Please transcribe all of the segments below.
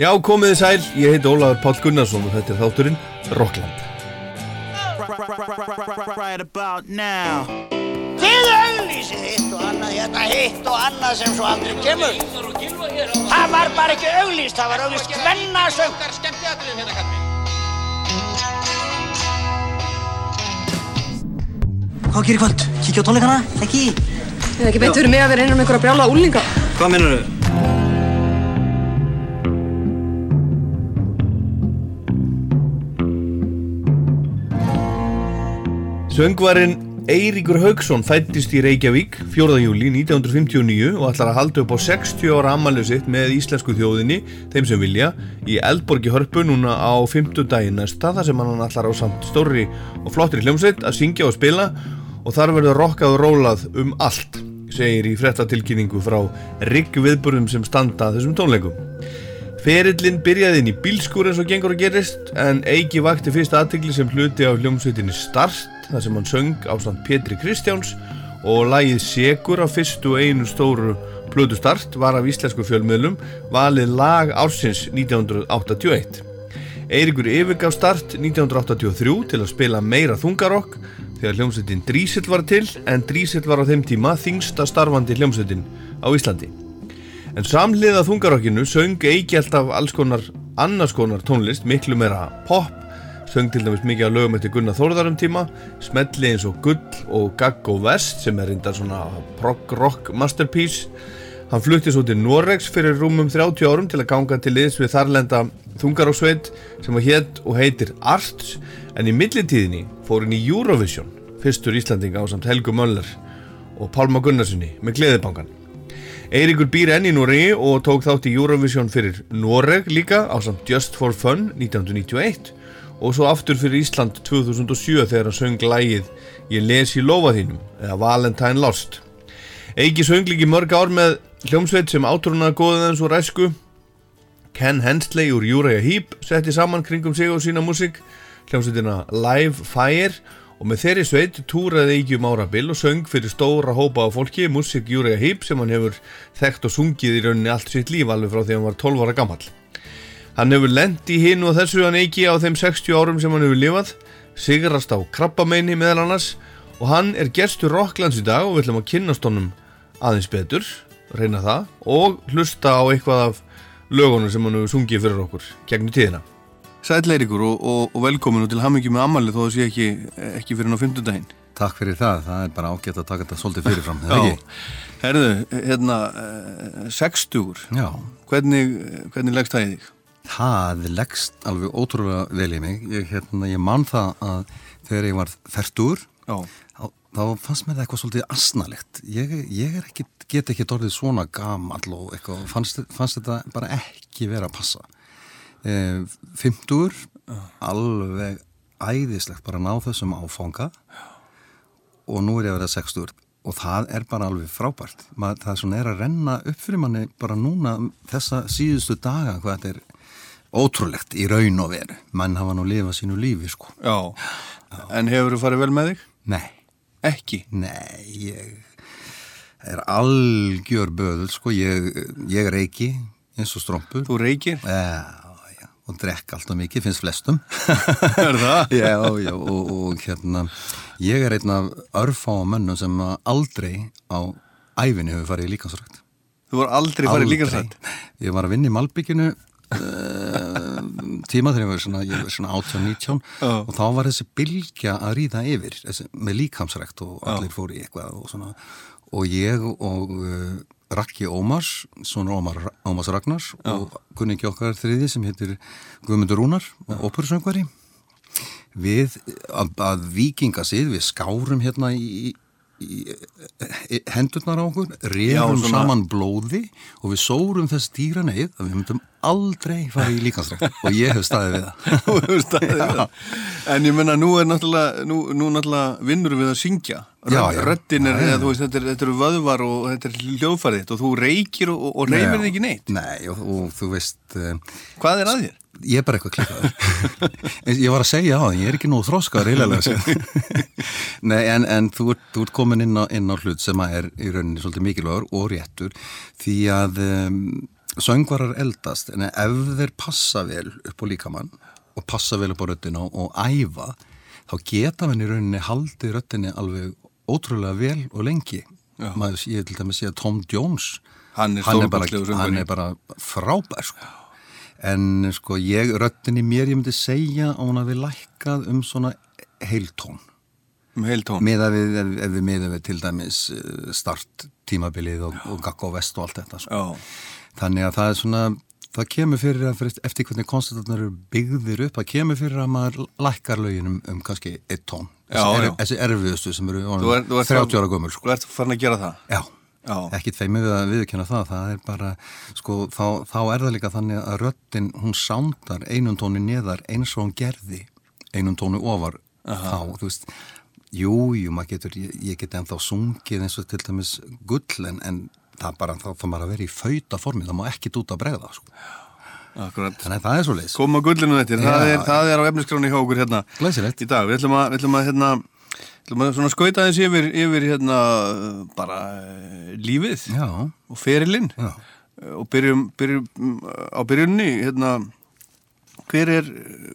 Já, komiði sæl, ég heiti Ólaður Pál Gunnarsson og þetta er þátturinn Rockland. Right about now Þið auglýsið hitt og annað hérna, hitt og annað sem svo aldrei kemur. Það var bara ekki auglýst, það var auglýst hvennasöng. Hvað gerir kvöld? Kíkja á tónleikana? Ekki? Það er ekki beint fyrir mig að vera innan um einhverja brjála úlinga. Hvað mennur þau? Söngvarinn Eiríkur Haugsson fættist í Reykjavík 4. júli 1959 og ætlar að halda upp á 60 ára ammaliðu sitt með íslensku þjóðinni, þeim sem vilja, í Eldborgi Hörpu núna á 50 daginn næsta þar sem hann ætlar á samt stórri og flottri hljómsveit að syngja og spila og þar verður rokkað og rólað um allt, segir í frettatilkynningu frá rigg viðburðum sem standa þessum tónleikum. Ferillin byrjaði inn í bílskur eins og gengur að gerist en Eiki vakti fyrst aðtegli sem hluti á hljómsveitinni Start þar sem hann söng ástand Pétri Kristjáns og lagið Segur á fyrstu einu stóru plötu Start var af íslensku fjölmiðlum valið lag ársins 1981. Eirikur yfirgaf Start 1983 til að spila meira þungarokk þegar hljómsveitin Drísill var til en Drísill var á þeim tíma þingsta starfandi hljómsveitin á Íslandi. En samhliða þungarokkinu söng Eiki alltaf alls konar annars konar tónlist, miklu meira pop, söng til dæmis mikið af lögum eftir Gunnar Þórðarum tíma, smelli eins og Gull og Gagg og Vest sem er reyndar svona prog rock masterpiece. Hann flutti svo til Noregs fyrir rúmum 30 árum til að ganga til liðs við þarlenda þungaroksveit sem var hétt og heitir Arts en í millitíðinni fór hann í Eurovision, fyrstur Íslandinga á samt Helgu Möller og Pálma Gunnarssoni með Gleðibankan. Eiríkur býr enn í Noregi og tók þátt í Eurovision fyrir Noreg líka á samt Just for Fun 1991 og svo aftur fyrir Ísland 2007 þegar hann söng lægið Ég les í lofa þínum eða Valentine Lost. Eiki söng líki mörg ár með hljómsveit sem átrúna góðaðans og ræsku. Ken Hensley úr Uriah Heep setti saman kringum sig og sína músík, hljómsveitina Live Fire og með þeirri sveit túraði Eiki um árabil og söng fyrir stóra hópa af fólki músík Uriah Heep sem hann hefur þekkt og sungið í rauninni allt sitt líf alveg frá því hann var 12 ára gammal. Hann hefur lent í hinn og þessu hann Eiki á þeim 60 árum sem hann hefur lifað, sigrast á krabbameini meðal annars og hann er gerstur Rocklands í dag og við ætlum að kynast honum aðeins betur, reyna það og hlusta á eitthvað af lögunum sem hann hefur sungið fyrir okkur gegnum tíðina. Sæl Eirikur og, og, og velkomin og til hamingjum með ammali þó að sé ekki, ekki fyrir ná 15 daginn. Takk fyrir það, það er bara ágætt að taka þetta svolítið fyrirfram, það er ekki? Herðu, hérna, uh, 60-ur, Já, hvernig, hvernig leggst það í þig? það leggst alveg ótrúlega vel í mig. Ég, hérna, ég man það að þegar ég var færtur, Já, þá, þá fannst mér það eitthvað svolítið asnalegt. Ég, ég ekki, get ekki orðið svona gamall og eitthvað, fannst, fannst þetta bara ekki vera að passa. E, Fymtur, alveg æðislegt bara að ná þessum áfanga. Og nú er ég að vera 60 og það er bara alveg frábært. Mað, það er svona er að renna upp fyrir manni bara núna þessa síðustu daga hvað þetta er ótrúlegt í raun og veru. Mann hafa nú lifað sínu lífi sko. Já. En hefur þú farið vel með þig? nei, Ekki. nei ég er algjör böðul sko. Ég, ég reiki eins og strómpur Þú reykir? já, já, og drekk alltaf mikið, finnst flestum Er það? Já, já, og, og hérna ég er einn af örfáa mönnum sem aldrei á æfinni hefur farið í líkansrækt Þú voru aldrei farið líka sætt? Ég var að vinna í Malbygginu uh, tíma þegar ég var svona, svona 18-19 Já. og þá var þessi bylgja að ríða yfir þessi, með líkamsrækt og allir fóru í eitthvað og svona og ég og uh, Rakki Ómars, svona Ómar, Ómars Ragnars og kunningi okkar þriði sem heitir Guðmundur Rúnar og óperusöngvari við að, að vikinga sig, við skárum hérna í hendurnar á okkur, svona- saman blóði og við sórum þess dýra neyð að við myndum aldrei fara í líkansrækt og ég hef staðið við það. Þú hefur staðið við það. En ég menna, nú er náttúrulega, nú, nú náttúrulega vinnur við að syngja. Röddin er, eða, veist, þetta, er, þetta eru vöðvar og þetta er hljóðfærið og þú reykir og, og reyfir þig ekki neitt. Nei, og, og þú veist, uh, Hvað er að þér? Ég er bara eitthvað klikaður. ég var að segja á það, ég er ekki nú þróskaður sér. Nei, en, en þú, ert, ert komin inn á, inn á hlut sem að er í rauninni svolítið mikilvægur og réttur því að um, söngvarar eldast en ef þeir passa vel upp á líkamann og passa vel upp á röddina og æfa þá geta hann í rauninni haldið röddinni alveg ótrúlega vel og lengi maður, ég til dæmis sé að Tom Jones Hann er bara, stórkostlegur söngvari. hann er bara frábær sko. En sko ég röddinni mér ég myndi segja að hún hafi lækkað um svona heiltón um heil tón miða við, ef, ef við miða við til dæmis eh, start tímabilið og, og gakka og vest og allt þetta sko. Þannig að það er svona það kemur fyrir að fyrir, eftir hvernig konstantarnar eru byggðir upp, það kemur fyrir að maður lækkar lögin um, um kannski eitt tón Já, þessi, já. þessi erfiðustu sem eru ert 30 ára gömur sko. Þú ert farin að gera það Já. Ekkit feimið við að viðkjöna það það er bara, sko, þá, þá er það líka þannig að röddin, hún sándar einum tóni neðar eins og hún gerði einum tóni ofar þá, þú veist jú, jú, maður getur, ég, ég get ennþá sungið eins og til dæmis gull en, en það bara, þá maður að vera í fauta formi, það má ekkit út að bregða sko. Akkurat þannig að það er svo leis Koma gullinu þetta, það, Já. er, það er á efniskráni hjá okkur hérna Glæsilegt. Í dag, við ætlum að, við ætlum að hérna svona skauta aðeins yfir, yfir hérna bara eh, lífið já, og ferilinn. Já. Og byrjum, byrjum á byrjunni hérna hver er,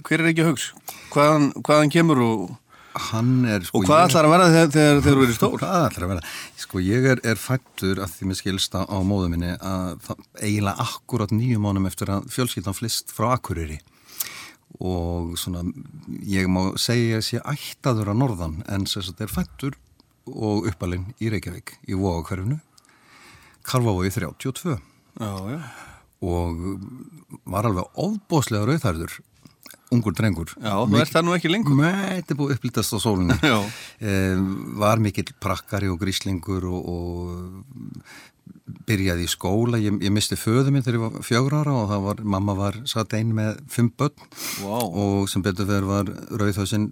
hver er ekki að hugs hvaðan, hvaðan kemur og, er sko og hvað ég- ætlar að vera þegar, þegar, þú verið stór? Hvað ætlar að vera? Sko ég er, er fættur að því mér skilst á, á móðu minni að eiginlega akkurat nýju mánum eftir að fjölskyldan flist frá Akureyri og svona ég má segja að sé ættaður að norðan en þess að þetta er fættur og uppalinn í Reykjavík í Vógakverfinu Karfavogi 32 já, já. og var alveg ofbóðslega rauðhærður ungur drengur já, þú ert það nú ekki lengur Nei, þetta er búið upplítast á sólunni Já. um, Var mikill prakkari og gríslingur og, og byrjaði í skóla. Ég, ég misti föðu minn þegar ég var fjögur ára og það var, mamma var satt ein með fimm börn. Vá. og sem betur fyrir var rauðhauðsinn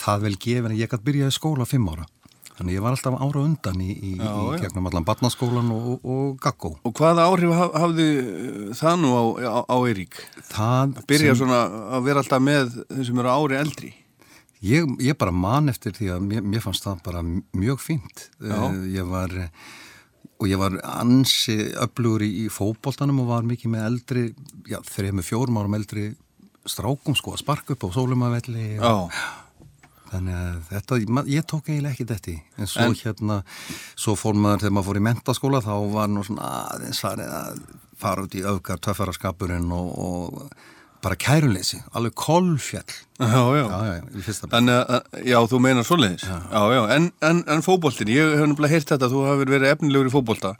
það vel gefin að ég gæti byrjaði í skóla fimm ára. Þannig ég var alltaf ára undan í, í, Já, í gegnum allan barnaskólan og, og, gaggó. Og hvaða áhrif haf, hafði eh, það nú á, á, á Eirík? Það byrja sem- svona að vera alltaf með þeim sem eru ári eldri? Ég, ég bara man eftir því að mér, mér fannst það bara mjög fínt. Já. Eh, Ég var, og ég var ansi öflugur í, í fótboltanum og var mikið með eldri, já, þreim með fjórum árum eldri strákum sko að sparka upp á sólumavelli. og- já, Þannig að þetta, ég tók eiginlega ekki þetta í. En svo En- hérna, svo fór maður þegar maður fór í mentaskóla þá var nú svona aðeins farið að fara út í öfgar töffaraskapurinn og, og bara kæruleysi, alveg kolfjall. já, já. Já, já, Þannig að, já, þú meinar svoleiðis Já, já, en, en, en fótboltin, ég hef nefnilega heyrt þetta, þú hafur verið efnilegur í fótbolta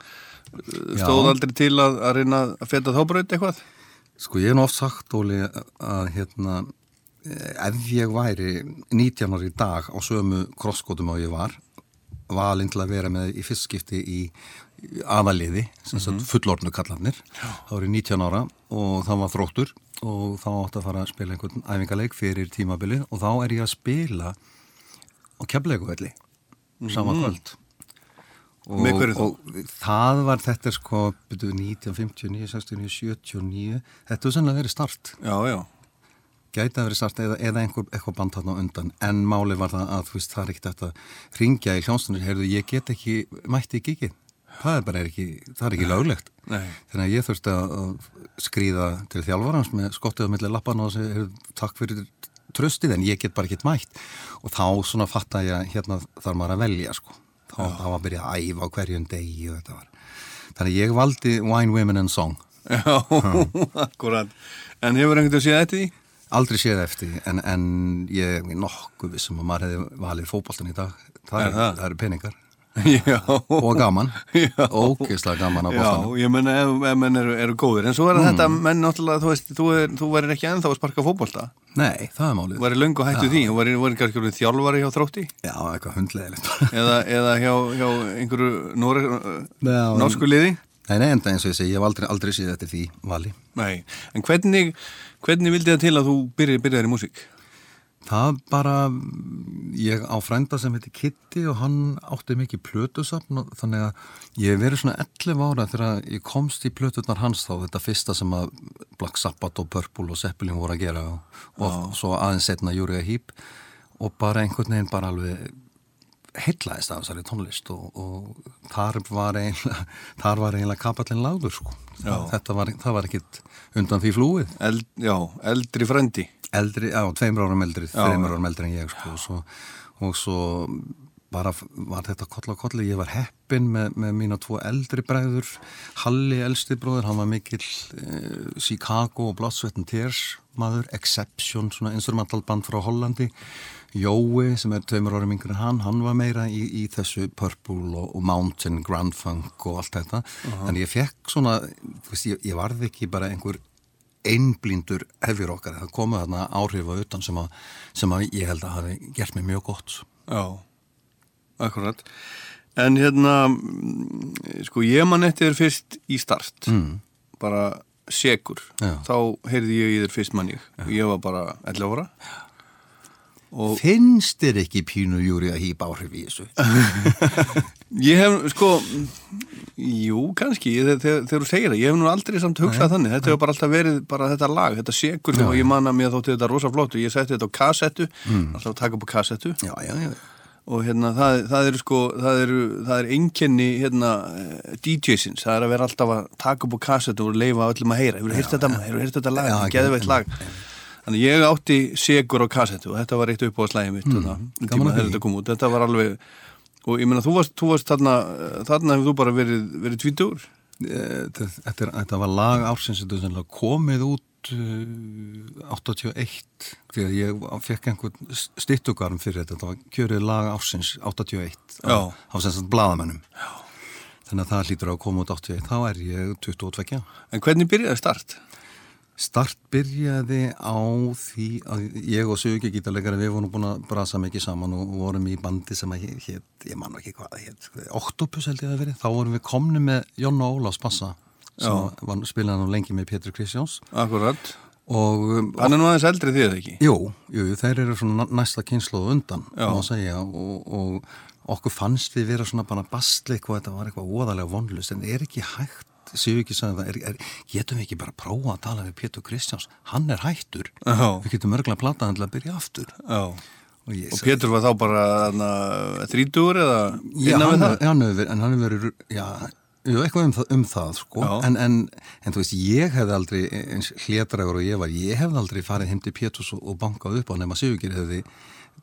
Stóð aldrei til að, að reyna að feta þá braut eitthvað? Sko ég hef oft sagt, Óli, að hérna, ef ég væri 19 ári í dag á sömu krosskótum á ég var, valinn til að vera með í fyrstskipti í aðaliði, sem sagt fullornu kallarnir, er ég 19 ára og það var þróttur og þá átti að fara að spila einhvern æfingaleik fyrir tímabilið og þá er ég að spila á kefleikuvelli sama kvöld. Og, og það var þetta sko byrjuð 1959, 69, 79 þetta er sannlega verið start. Já, já, gæti að verið start eða, eða einhver eitthvað band þarna undan. En máli var það að þú veist það er ekkert að ringja í hljónstunir, heyrðu ég get ekki mætti í gigið, það er bara ekki það er ekki löglegt. Nei. þannig að ég þurfti að skríða til þjálfarans með skottið á milli lappan og segja, takk fyrir tröstið en ég get bara ekkert mætt. Og þá svona fatta ég að hérna þarf maður að velja sko. Þá, var að byrja að æfa á hverjum degi og þetta var. Þannig að ég valdi Wine, Women and Song. Já, akkurat. En hefur einhvern veginn séð þetta í? aldrei séð eftir því, en, en ég er nokkuð vissum að maður hefði valið fótboltan í dag. Það, Er það? það eru peningar Já, og gaman, Já. ógeðslega gaman á já, boltanum. ég menna ef, menn eru, eru góðir. En svo er þetta, menn náttúrulega, þú veist, þú, þú værir ekki ennþá að sparka fótbolta. Nei, það er málið. Þú værir löngu hættu því, þú værir kannski þjálfari hjá þrótti. Já, eitthvað hundlegilegt eða, eða hjá, hjá einhverju Nóri, Já, norsku liði. Nei, nei, enda eins og ég segi, ég hef aldrei, aldrei séð eftir því vali. Nei, en hvernig, hvernig vildi það til að þú byrjar, byrjar í músík? Það bara, ég á frænda sem heiti Kitty og hann átti mikið plötusafn og þannig að ég verið svona 11 ára þegar ég komst í plöturnar hans þá þetta fyrsta sem að Black Sabbath og Purple og Zeppelin voru að gera og, og svo aðeins setna Júriða Hýp og bara einhvern veginn bara alveg heitlaðist af þessari tónlist og, og þar var eiginlega þar var eiginlega kapallin lagður sko. Já. þetta var, það var ekkit undan því flúið. Eld, já, eldri frendi eldri, já, tveimur árum eldri, þreimur árum eldri en ég sko, og, svo, og svo bara var þetta koll á kolli, ég var heppin með, með mína tvo eldri bræður. Halli elsti bróður, hann var mikill eh, Chicago og Blood, Sweat and Tears maður, Exception, svona instrumentalband frá Hollandi. Jói sem er tveimur árum yngri en hann, hann var meira í, í þessu Purple og, og Mountain, Grand Funk og allt þetta, en ég fekk svona, þú veist, ég, ég varði ekki bara einhver einblíndur hefjur okkar. Það komu þarna áhrif á utan sem að, sem að ég held að hafi gert mér mjög gott Já, akkurat. En hérna sko ég man eftir fyrst í start mm. bara segur Já. þá heyrði ég í þér fyrst mann ég. Og ég var bara 11 ára og finnst þér ekki pínu júri að hýpa áhrif í þessu? Ég hef sko jú kannski þegar, þegar, þú segir það, ég hef nú aldrei samt hugsað þannig, þetta hefur bara alltaf verið bara þetta lag, þetta segur og ég man að mér þótti þetta rosa flott og ég setti þetta á kassettu alltaf að taka upp á kassettu. Já, já, já, og hérna það, það eru sko það eru, það er einkenni hérna DJ-sins, það er að vera alltaf að taka upp á kassetu og leifa öllum að heyra. Hefur heyrt þetta, hefur heyrt þetta lag, geðveitt lag þannig ég átti segur á kassetu og þetta var eitt upp á slæði mitt mm, gaman tíma þegar þetta kom út, þetta var alveg og ég meina þú varst, þú varst þarna eh, þarna hefur þú bara verið, verið tvítur Eh, þetta, þetta, þetta var lag ársins sennilega komið út uh, 81 því að ég fekk einhvern stittugarm fyrir þetta, þetta var kjörið lag ársins 81 Já. á, á sem sagt bladamennum Já. þannig að það hlýtur að koma út 81 þá er ég 22 en hvernig byrjaði start? Start byrjaði á því að ég og Sögi gítarleikari við vorum búin að brasa mikið saman og vorum í bandi sem að hétt, ég man ekki hvað hétt, Octopus held ég að verið, þá vorum við komni með Jonna Ólafs Bassa sem var, spilaði nú lengi með Pétur Kristjáns. Akkurat, og hann er nú aðeins eldri því eða ekki? Jú, jú, þeir eru svona næsta kynslu undan, má segja og, og okkur fannst við vera svona bara bastli eitthvað, þetta var eitthvað óðalega vonlust en er ekki hægt séu ekki sagði það, er, er, getum við ekki bara að prófa að tala við Pétur Kristjáns, hann er hættur. Já. við getum örgulega plataðan til að byrja aftur. Já. Og, Og Pétur var þá bara þrítugur eða já, hann, hann hefur verið, en hann verið já, eitthvað um það, um það sko. En, en, en þú veist, ég hefði aldrei eins hlétrægur og ég var, ég hefði aldrei farið heim til Péturs og, og bankað upp á nema Sigurgir hefði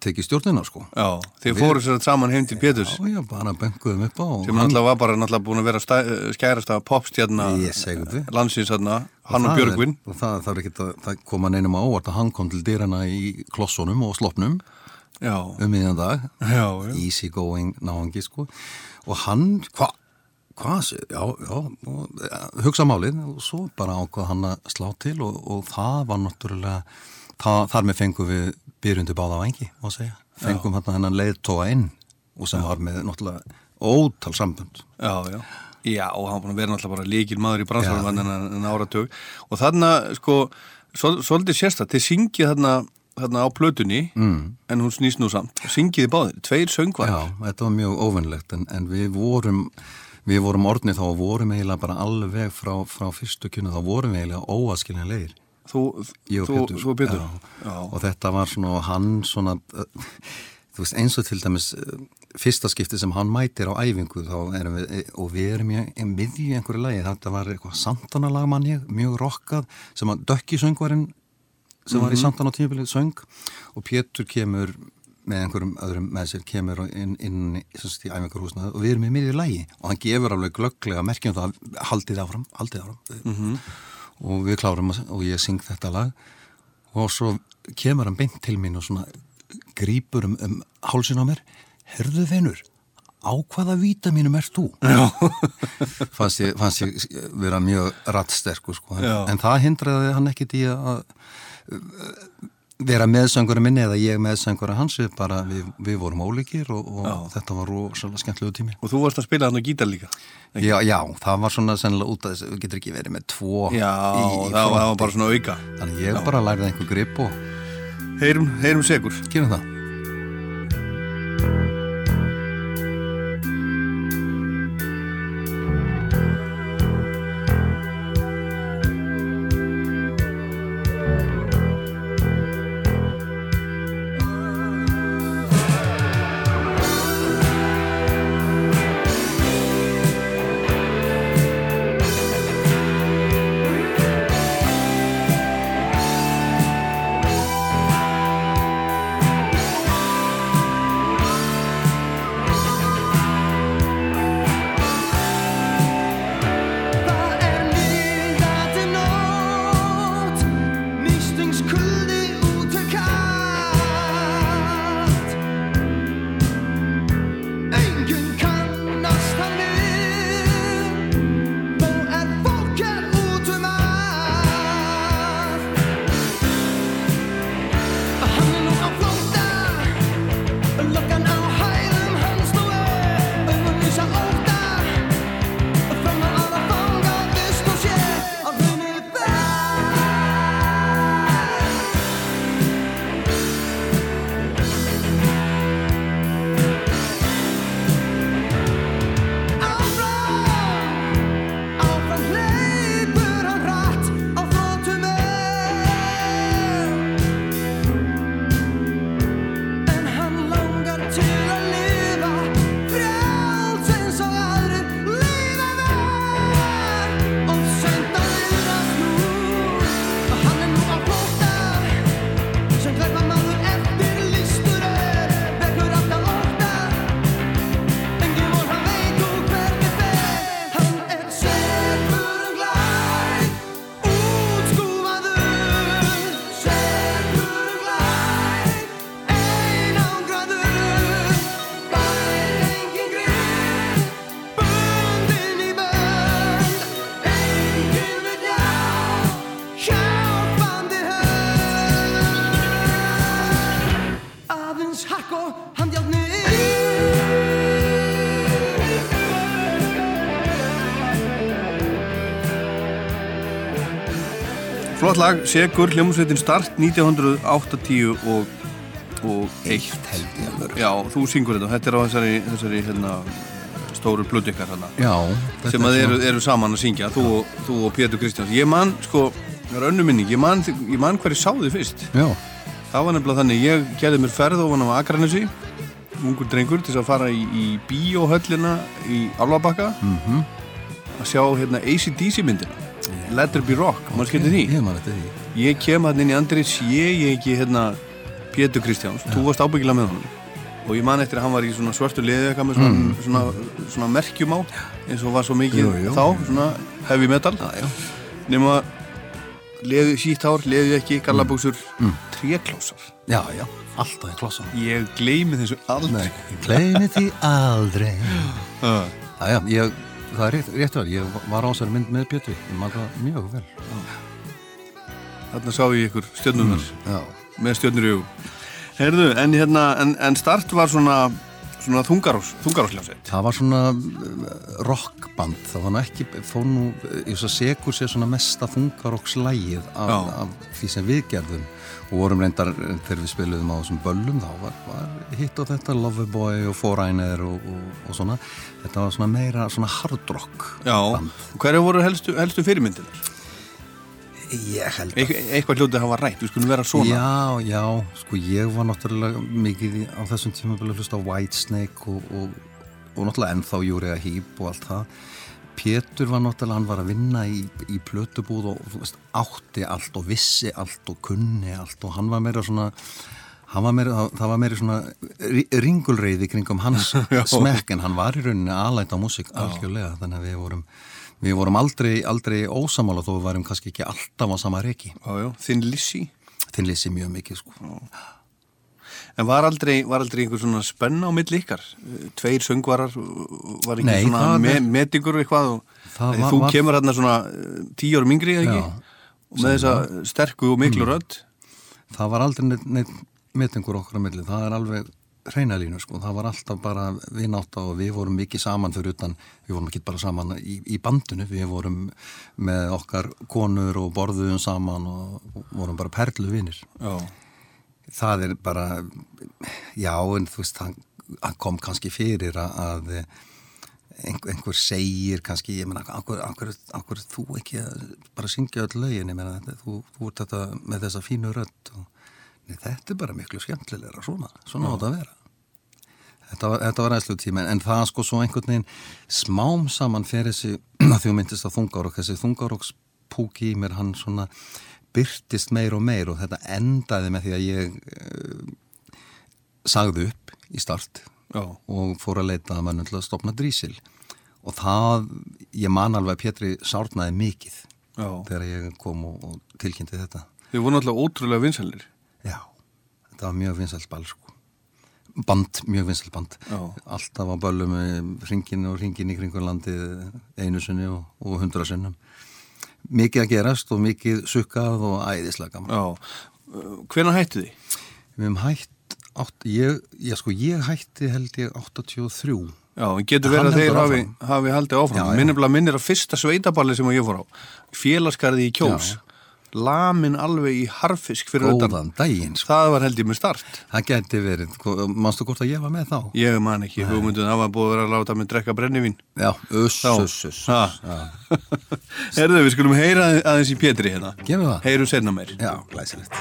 tekið stjórnina sko. Já, þið fóru sér saman heim til Péturs. Já, já, bara bankuðum upp á og sem náttúrulega var bara náttúrulega búin að vera stæ, skærast af popstjarna landsins þarna, hann og það Björgvin. er, og það ekki að það koma neinum á óvart að hann kom til dyrana í klossunum og sloppnum Já, um miðjan dag. Já, já. easy going náangi sko. Og hann, hvað hva, já, já, og, hugsa málið og svo bara ákvað hann að slá til og, og það var náttúrulega það, þar með fengum við byrjundu báða vangi, má segja, fengum hann hennan leiðtóa inn og sem var með náttúrulega ótal sambund Já, já. Já, og hann var vera náttúrulega bara líkil maður í bransarum Já. en, áratug. Og þarna, sko, svol- svolítið sérstætt, þið syngið þarna, þarna á plötunni mm. en hún snýst nú samt, syngið þið báðir, tveir söngvar. Já, þetta var mjög óvinnlegt en, en við vorum við vorum orðnið þá og vorum eiginlega bara alveg frá, frá fyrstu kynna þá vorum við eiginlega óaskiljanlegir Þú, Ég og þú, Pétur, þú og Pétur. Já. Já. og þetta var svona hann svona þú veist eins og til dæmis uh, fyrsta skipti sem hann mætir á æfingu við, eh, og við erum í miðju einhverju lagi, þetta var eitthvað Santana-lag mann ég, mjög rokkað sem að Dökki söngvarinn sem var í Santana tímabilið söng. Og Pétur kemur með einhverjum öðrum með sér kemur inn, inn í, sem sagt, í æfingarhúsna og við erum í miðju lagi. Og hann gefur alveg glögglega merkjum það haldið áfram, haldið áfram og við klárum að- og ég syng þetta lag. Og svo kemur hann beint til mín og svona grípur um, um hálsin á mér. Herðu þeinur, á hvaða vítamínum ert þú? fannst, ég, fannst ég vera mjög rattsterkur sko, en, en það hindraði hann ekkit í að vera meðsöngur minni eða ég meðsöngur hans við bara, við, við vorum ólíkir og, og þetta var rosalega skemmtlegu tími Og þú varst að spila þarna gítar líka. já, já, það var svona sennilega út af þess við getur ekki verið með tvo Já, í, í það, var, bara svona auka. Þannig ég bara lærði einhver grip og Heyrum, heyrum segur. gerum það. Lag, Segur, hljómsveitin Start 1980 og, og eitt. Held ég alveg. Já, þú syngur þetta, þetta er á þessari, þessari hérna, stóru blödu ykkar Já, þetta sem að er eru, eru saman að syngja þú, og- þú og Pétur Kristjáns. Ég man, sko, það er önnu minning. Ég man, ég man hverju sá þið fyrst. Já, það var nefnilega þannig, ég gerði mér ferð ofan á Akranesi ungur drengur til að fara í, í bíóhöllina í Álfabakka. Mhm. að sjá hérna ACDC myndina Let There Be Rock, maður skildi því ég man þetta því. ég kem hann inn í andri sé ég ekki hérna Pétur Kristjáns, þú varst ábyggilega með honum og ég man eftir að hann var í svona svörtu liði eitthvað með svona, svona, svona merkjum á eins og var svo mikið Mm. Jú, jú. þá, svona heavy metal nema leði sítt hár, leði ekki, gallabúsur mm. tréklósar Já, já, alltaf í klossan. ég gleymi þessu aldrei Kleini því aldrei. uh. Já, já, ég, það er rétt, rétt vel, ég var á þessari mynd með Bjötvi, ég man það mjög vel. þarna sá ég ykkur stjörnunar Já, með hugum Herðu, en, hérna, en, en start var svona svona þungarós, þungarósljónsveit það var svona uh, rockband, það var ekki, þó nú, ég svo segur sér svona mesta þungarokslægið af, af því sem við gerðum og vorum reyndar, eh, þegar við spiluðum á þessum böllum, þá var, var hitt og þetta Loverboy og Foreigner og, og, og svona, þetta var svona meira svona hard rock Já, hverju voru helstu, helstu fyrirmyndir? Ég held Eit, eitthvað hljótið að hafa rætt, við skulum vera svona. Já, já, sko ég var náttúrulega mikið á þessum tíma að hlusta á Whitesnake og, og, og náttúrulega ennþá Júriða Hýp og allt það Pétur var náttúrulega, hann var að vinna í, í plötubúð og veist, átti allt og vissi allt og kunni allt og hann var meira svona var meira, það var meira svona ri- ringulreiði kringum hans smekk en hann var í rauninni aðlæta á músík algjörlega, þannig að við vorum við vorum aldrei, aldrei ósamála þó við varum kannski ekki alltaf á sama reiki Já, já, þinn Lissi? Þinn lýsi mjög mikið sko En var aldrei, var aldrei einhver svona spenna á milli ykkar? Tveir söngvarar, var ekki svona me er- metingur eitthvað og var- þú var- kemur hérna svona eh, tíu árum yngri eða ekki? Já, og með þessa sterku og miklu rödd. Það var aldrei neitt, neitt metingur okkar á milli, það er alveg hreinalínu sko, það var alltaf bara vinátt og við vorum mikið saman fyrir utan. Við vorum ekki bara saman í, í bandinu. Við vorum með okkar konur og borðuðum saman og vorum bara perlu vinir Já, það er bara já en þú veist það það kom kannski fyrir að, að einhver, einhver segir kannski ég akkur, akkur þú ekki að bara syngja öll lögin? Þetta, þú, þú ert þetta með þessa fínu rödd og nei, þetta er bara miklu skemmtilegra svona, svona átt að vera. Þetta var, þetta var æslu tíma en það sko svo einhvern veginn smám saman fyrir þessi að því þú myndist að þungarokk þessi þungarokkspúki í mér hann svona byrtist meir og meir og þetta endaði með því að ég uh, sagði upp í start já, og fór að leita að til að stopna drísil og það, ég man alveg að Pétri sárnaði mikið já. þegar ég kom og, og tilkynnti þetta Þið voru náttúrulega ótrúlega vinsælir. já, þetta var mjög vinsælt ball sko. band, mjög vinsælt band Já. alltaf á böllum ringin og ringin í kringur landið einu sinni og, og hundra sinnum mikið að gerast og mikið sukkað og æðislega gaman Já. Hvenær hættu þið? við hefum hætt átt, ég, ég, sko, ég hætti held ég 83 Já, en getur verið að þeir hafi, hafi haldið áfram. Já, já. Minnir bara minnir að fyrsta sveitaballi sem ég fór á, félagskarði í kjós, lamin alveg í harfisk fyrir utan. góðan daginn sko. Það var held ég með start. það geti verið, manstu hvort að ég var með þá Ég man ekki, hugmyndun, það var búið að vera að láta mig drekka brennivín. já, uss, uss, uss. Herðu, við skulum heyra aðeins í Pétri hérna. Gerum við það? Heyrum senna meir. já, glæsilegt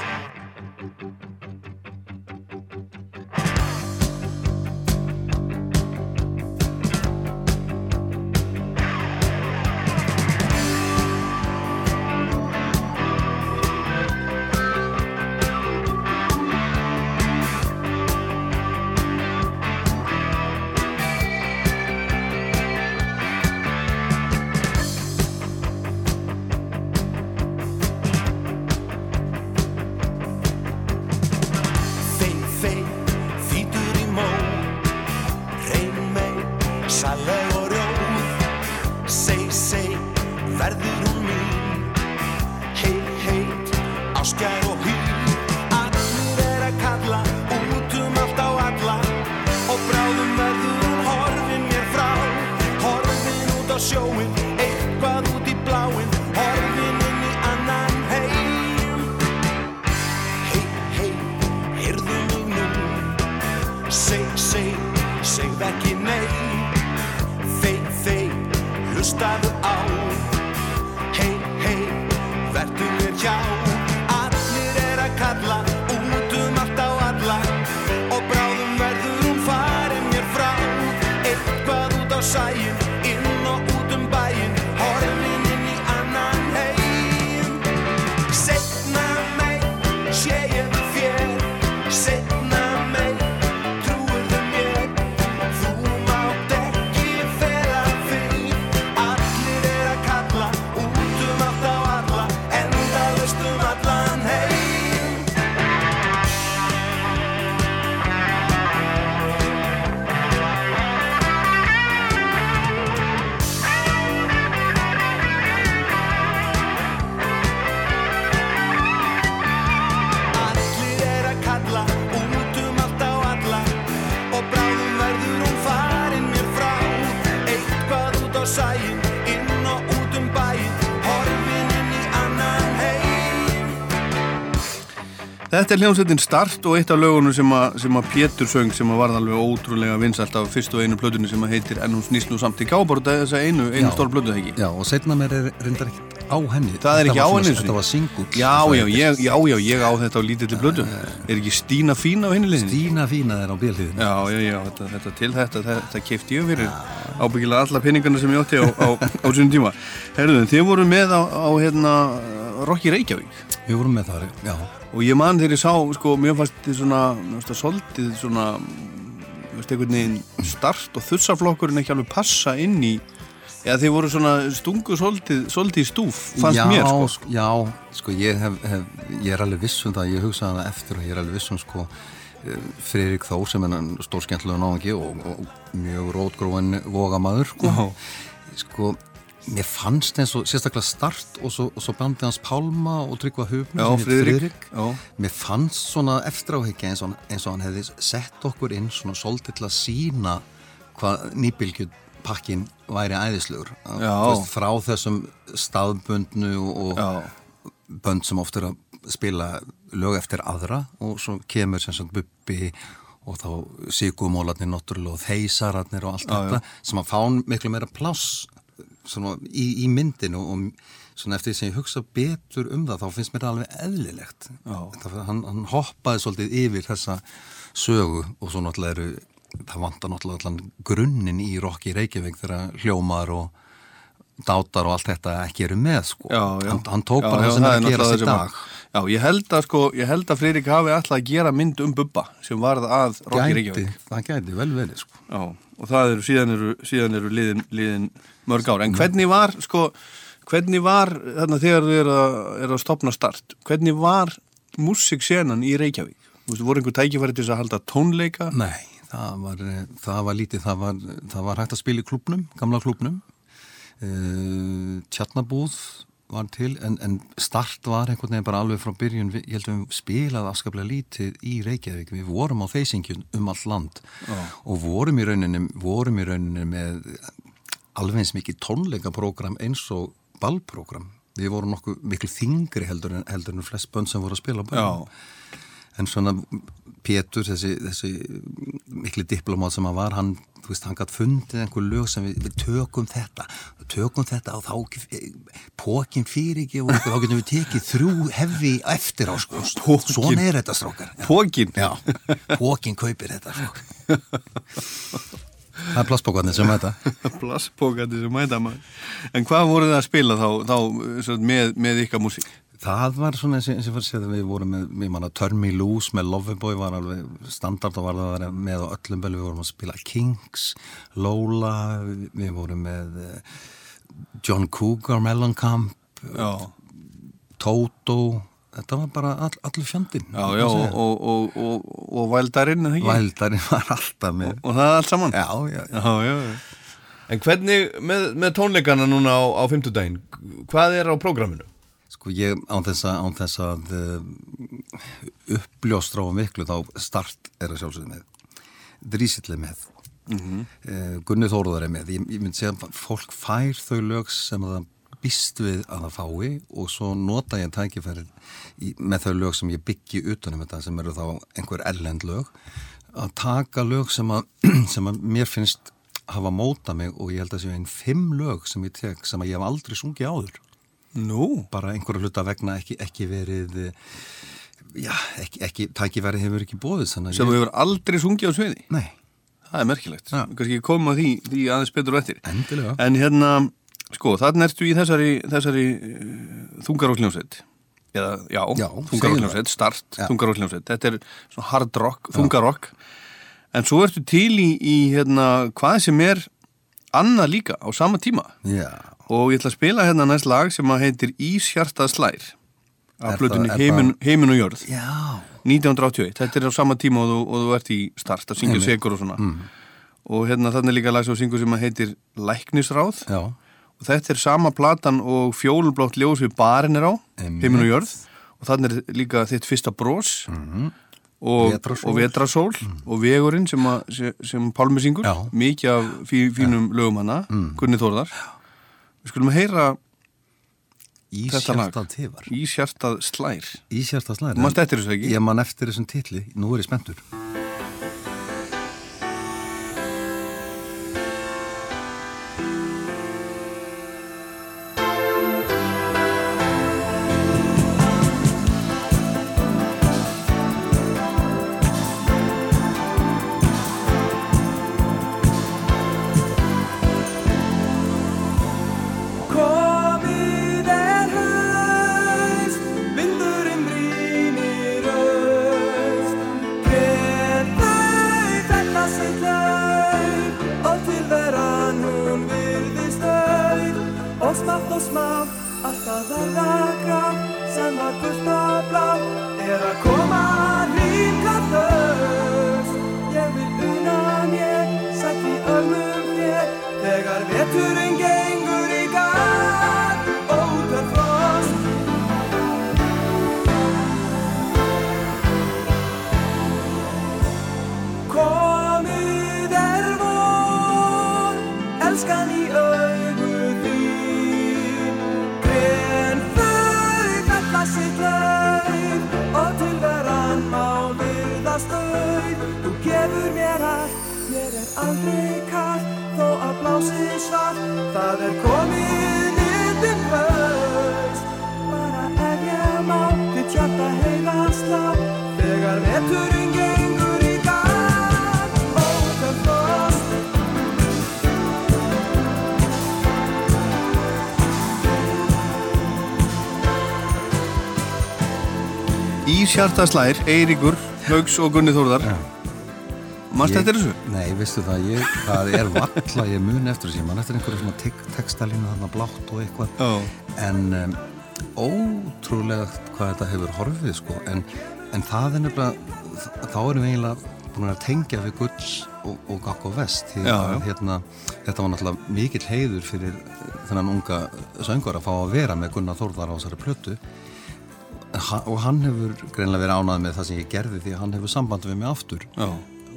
Þetta er hljómsveitin Start og eitt af lögunum sem að, sem að Pétur söng sem að varð alveg ótrúlega vinsælt af fyrstu og einu plötunni sem að heitir En hún snýst nú samt í gábort þess að einu, einu stór plötu það ekki? Já, og setna mér er reyndar ekkert á henni. Það er Þetta ekki á svona- henni Þetta var singull Já, já, já, já, ég á þetta á lítilli blödu Er ekki Stína Fína á hinni liðinni? Stína fína er á bílhýðinu Já, já, já, þetta, þetta til þetta, þetta, þetta keipti ég fyrir ábyggilega alla peningana sem ég átti á, á, á sínum tíma. Herruðum, þið voru með á, á hérna, Rocky Reykjavík? Við vorum með það, já og ég man þegar ég sá, sko, mér fannst þið svona, mér fannst það svolítið svona, þú veist, einhvern veginn start og þussaflokkurinn ekki alveg passa inn í, eða þið voru svona stungu svolítið í stúf, fannst já, mér, sko. sk- Já, sko ég, hef, hef, ég er alveg viss um það, ég hugsaði það eftir og ég er alveg viss um sko eh, Friðrik Þór sem er stór skemmtilega náðingi og, og mjög rótgróin vogamaður sko. sko mér fannst eins og sérstaklega start og svo, og svo bandi hans Pálma og Tryggva Hufn Já, Friðrik, já. mér fannst svona eftiráhyggja eins, og hann- eins og hann hefði sett okkur inn svona svolítið til að sína hvað nýbylgjupakkin væri Já. Veist, frá þessum staðbundnu og, Já. og bönd sem oft er að spila lög eftir aðra og svo kemur sem sagt Bubbi og þá náttúrulega og Þeisararnir og allt þetta sem að fá miklu meira pláss svona, í, í myndinu og svona eftir því sem ég hugsa betur um það þá finnst mér það alveg eðlilegt. Það, hann, hann hoppaði svolítið yfir þessa sögu og svo náttúrulega eru það vantar náttúrulega allan grunninn í Rokki Reykjavík þegar hljómar og dátar og allt þetta ekki eru með sko. Já, já. Hann, hann tók bara það sem er að gera sér dag Já, ég held að sko, ég held að Friðrik hafi alltaf að gera mynd um Bubba sem varð að Rocky gæti, Reykjavík. það gæti vel verið sko. Já, og það eru, síðan eru, síðan eru liðin, liðin mörg ár. En hvernig var, sko, hvernig var, þarna þegar þið eru að, er að stopna start, hvernig var músiksenan í Reykjavík? Þú veist, voru einhver tækifæri til þess að halda tónleika? Nei, það var, eh, það var lítið, það var, það var hægt að spila í klubnum, gamla klubnum. Uh, tjarnabúð var til, en, en start var einhvern veginn bara alveg frá byrjun, ég held að við spilaði afskaplega lítið í Reykjavík, við vorum á þeysingjun um allt land og vorum í rauninni, vorum í rauninni með alveg eins mikið tónleikaprógram eins og ballprógram. Við vorum nokkuð miklu þingri heldur en, heldur en flest bönn sem voru að spila. En svona Pétur, þessi, þessi mikli diplomát sem hann var, hann, þú veist, hann gætt fundið einhver lög sem við, við tökum þetta, tökum þetta og þá pókin fyrir ekki og þá getum við tekið þrjú hefði eftir á sko. Svona er þetta strókar. Pókin? Já, pókin kaupir þetta sko. Það er plastbókarnir sem þetta. Plastpókandi sem mæta. En hvað voru það að spila þá, þá með, með ykkar músík? Það var svona eins og fyrir séð að við vorum með, við manna Turn Me Loose með Loveboy var alveg standard og var það að vera með á öllum bel, við vorum að spila Kings, Lola, við, vorum með eh, John Cougar, Mellencamp, Toto, þetta var bara all, allur fjandinn. já, já, og, og, og, og, Vældarinn, eða ekki? Vældarinn var alltaf með. Og það er allt saman? Já, já, já. Já, já. En hvernig, með, með tónleikana núna á, á fimmtudaginn, hvað er á prógraminu? Sko ég án þess að, án þess að uh, uppljóstra á miklu þá start er að sjálfsögðu með. Drísill er með. Mm Gunni Þóruðar er með. Ég, ég myndi segja að fólk fær þau lög sem það býst við að það fái og svo nota ég tækifærið í, með þau lög sem ég byggi utanum þetta sem eru þá einhver ellend lög að taka lög sem að, sem að mér finnst hafa móta mig og ég held að séu einn fimm lög sem ég tek sem að ég hef aldrei sungið áður Nú, bara einhverju hluta vegna ekki, ekki verið eh, já, ekki, ekki tækifæri hefur ekki bóðið sem að þú ég, hefur aldrei sungið á sviði? Nei, Það er merkilegt, Já. kannski koma því, því aðeins betur og eftir. Endilega. En hérna, sko, þannig ertu í þessari, þessari uh, þungarókljónsveit eða, já, Já, þungarókljónsveit, start, Já. þungarókljónsveit þetta er svona hard rock, þungarokk en svo ertu til í, í hérna, hvað sem er annað líka á sama tíma. Já, og ég ætla að spila hérna næst lag sem að heitir Íshjartað slær. Af er heimin, heimin og jörð. Já. 1981, þetta er á sama tíma og þú, og þú ert í start að syngja segur og svona. Og hérna þannig líka lag sem þú syngur sem að heitir Læknisráð. Já, og þetta er sama platan og fjólublátt ljós við barinn er á Einmitt. heimin og jörð. Og þannig er líka þitt fyrsta brós og, Vetrasól. og vetrasól. Og vegurinn sem, að, sem, sem Pálmi syngur. Já. mikið af fí, fínum lögum hana. Gunni Þórðar við skulum heyra lag. Ísjartað tifar Íshjartað slær Ísjartað slæri Þú manst eftir þessu ekki? Ég man eftir þessum titli, nú er ég spenntur Íshjartað slær, Eiríkur Haugs og Gunni Þórðar. Manst Ég- eftir þessu? Nei, veistu það, ég, það er valla ég mun eftir þessu, ég man eftir einhverju svona tek, textalínu þarna blátt og eitthvað. Já. en um, ótrúlega hvað þetta hefur horfið sko, en, en það er nefnilega þá erum við eiginlega búin að tengja við Guds og, og Gakk og Vest. Því að hérna, þetta var náttúrulega mikill heiður fyrir þennan unga söngur að fá að vera með Gunnar Þórðar á þessari plötu og hann hefur greinlega verið ánað með það sem ég gerði því að hann hefur samband við mig aftur. Já.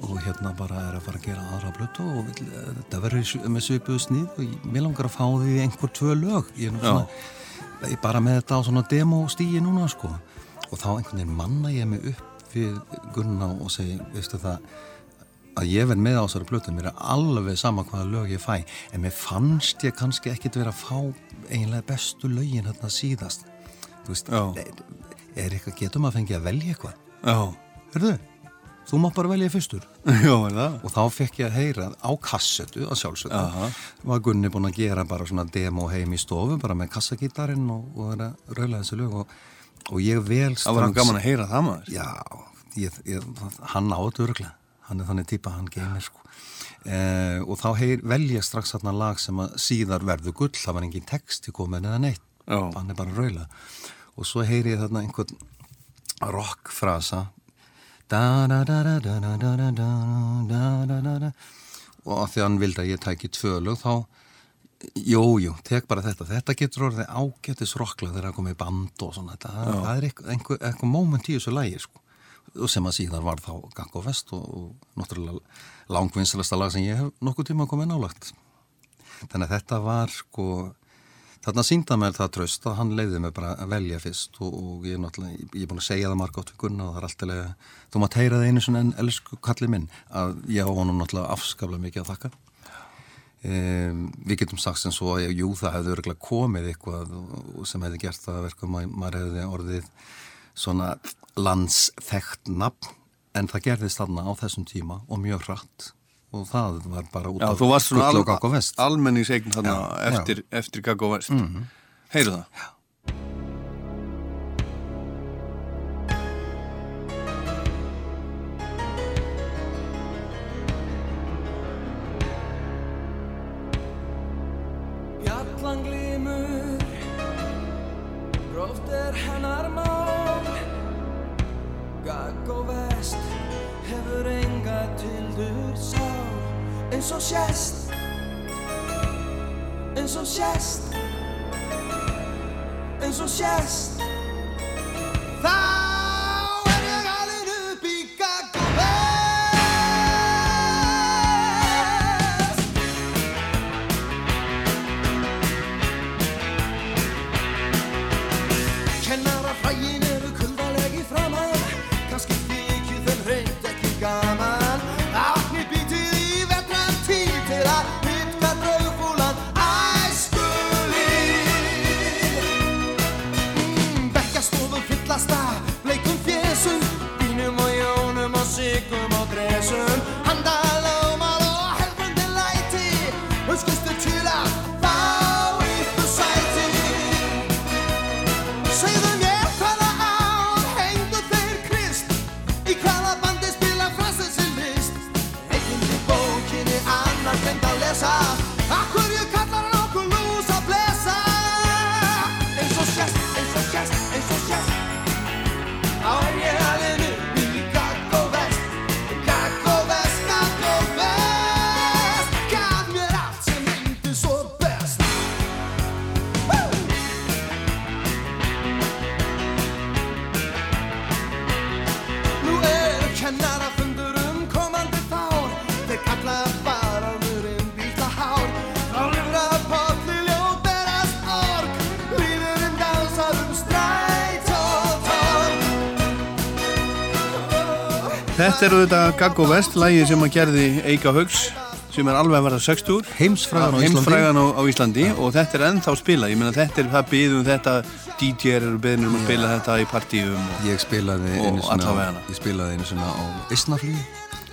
og hérna bara er að fara að gera aðra blötu og vill, eh, þetta verður með svipuðu snið og mér langar að fá því einhver tvö lög. Ég er svona, ég bara með þetta á svona demostíi núna sko. Og þá einhvern veginn manna ég mig upp við Gunna og segi, veistu það að ég verð með á þessari blötu mér er alveg sama hvaða lög ég fæ. En mér fannst ég kannski ekkit vera að fá eiginlega bestu lögin hérna síðast. Veist. Er, er eitthvað, getum að fengja að velja eitthvað? Já. Hörðu, þú mátt bara velja fyrstur. Já, er það? og þá fekk ég að heyra á kassetu að sjálfsögðu Aha. var Gunni búinn að gera bara svona demo heim í stofu bara með kassagítarinn og, og vera að raula þessi lög og, og ég vel Það var hann gaman að heyra það maður. Já, ég, ég, hann á þetta örglega hann er þannig típa, hann geymir sko. Eh, og þá heyr, velja strax þarna lag sem að síðar verður gull. Það var engin text í komin eða neitt. Hann er bara raula og svo heyri ég þarna einhvern rockfrasa. Og að því að hann vildi að ég tæki tvölu þá, jújú, jú, tek bara þetta. Þetta getur orðið ágættis rockla þegar það komið band og svona. Það, það er eitthvað, eitthvað moment í þessu lægi sko. og sem að síðan var þá Gang og Vest og, og náttúrulega langvinnselasta lag sem ég hef nokkuð tíma komið nálagt þannig að þetta var sko þarna sínda mér það tröst að hann leiði mig bara að velja fyrst og, og ég er náttúrulega, ég er búin að segja það margótt við Gunna og það er alltaf, þú maður heyra það einu svona en elsku kalli minn að ég á honum náttúrulega afskaflega mikið að þakka. Um, við getum sagt sem svo að jú það hefði örgulega komið eitthvað sem hefði gert það að verkum að maður hefði orðið svona landsþekkt nafn en það gerðist þarna á þessum tíma og mjög hratt og það var bara út Já, af Gull og al, Gagg og Vest almenningseign þarna Já, eftir, eftir Gaggo Vest mm -hmm. Heyrðu það? Þetta eru þetta Gaggo Vest, lægið sem að gerði Eika Haugs sem er alveg að verða 60 Heimsfrægan á Íslandi. Heimsfrægan á, á Íslandi og þetta er ennþá spila. Ég meina þetta er það byðum þetta DJ-er eru byðnir um að spila þetta í partíum og, Ég spilaði einu svona, ég spilaði einu svona á Isnaflý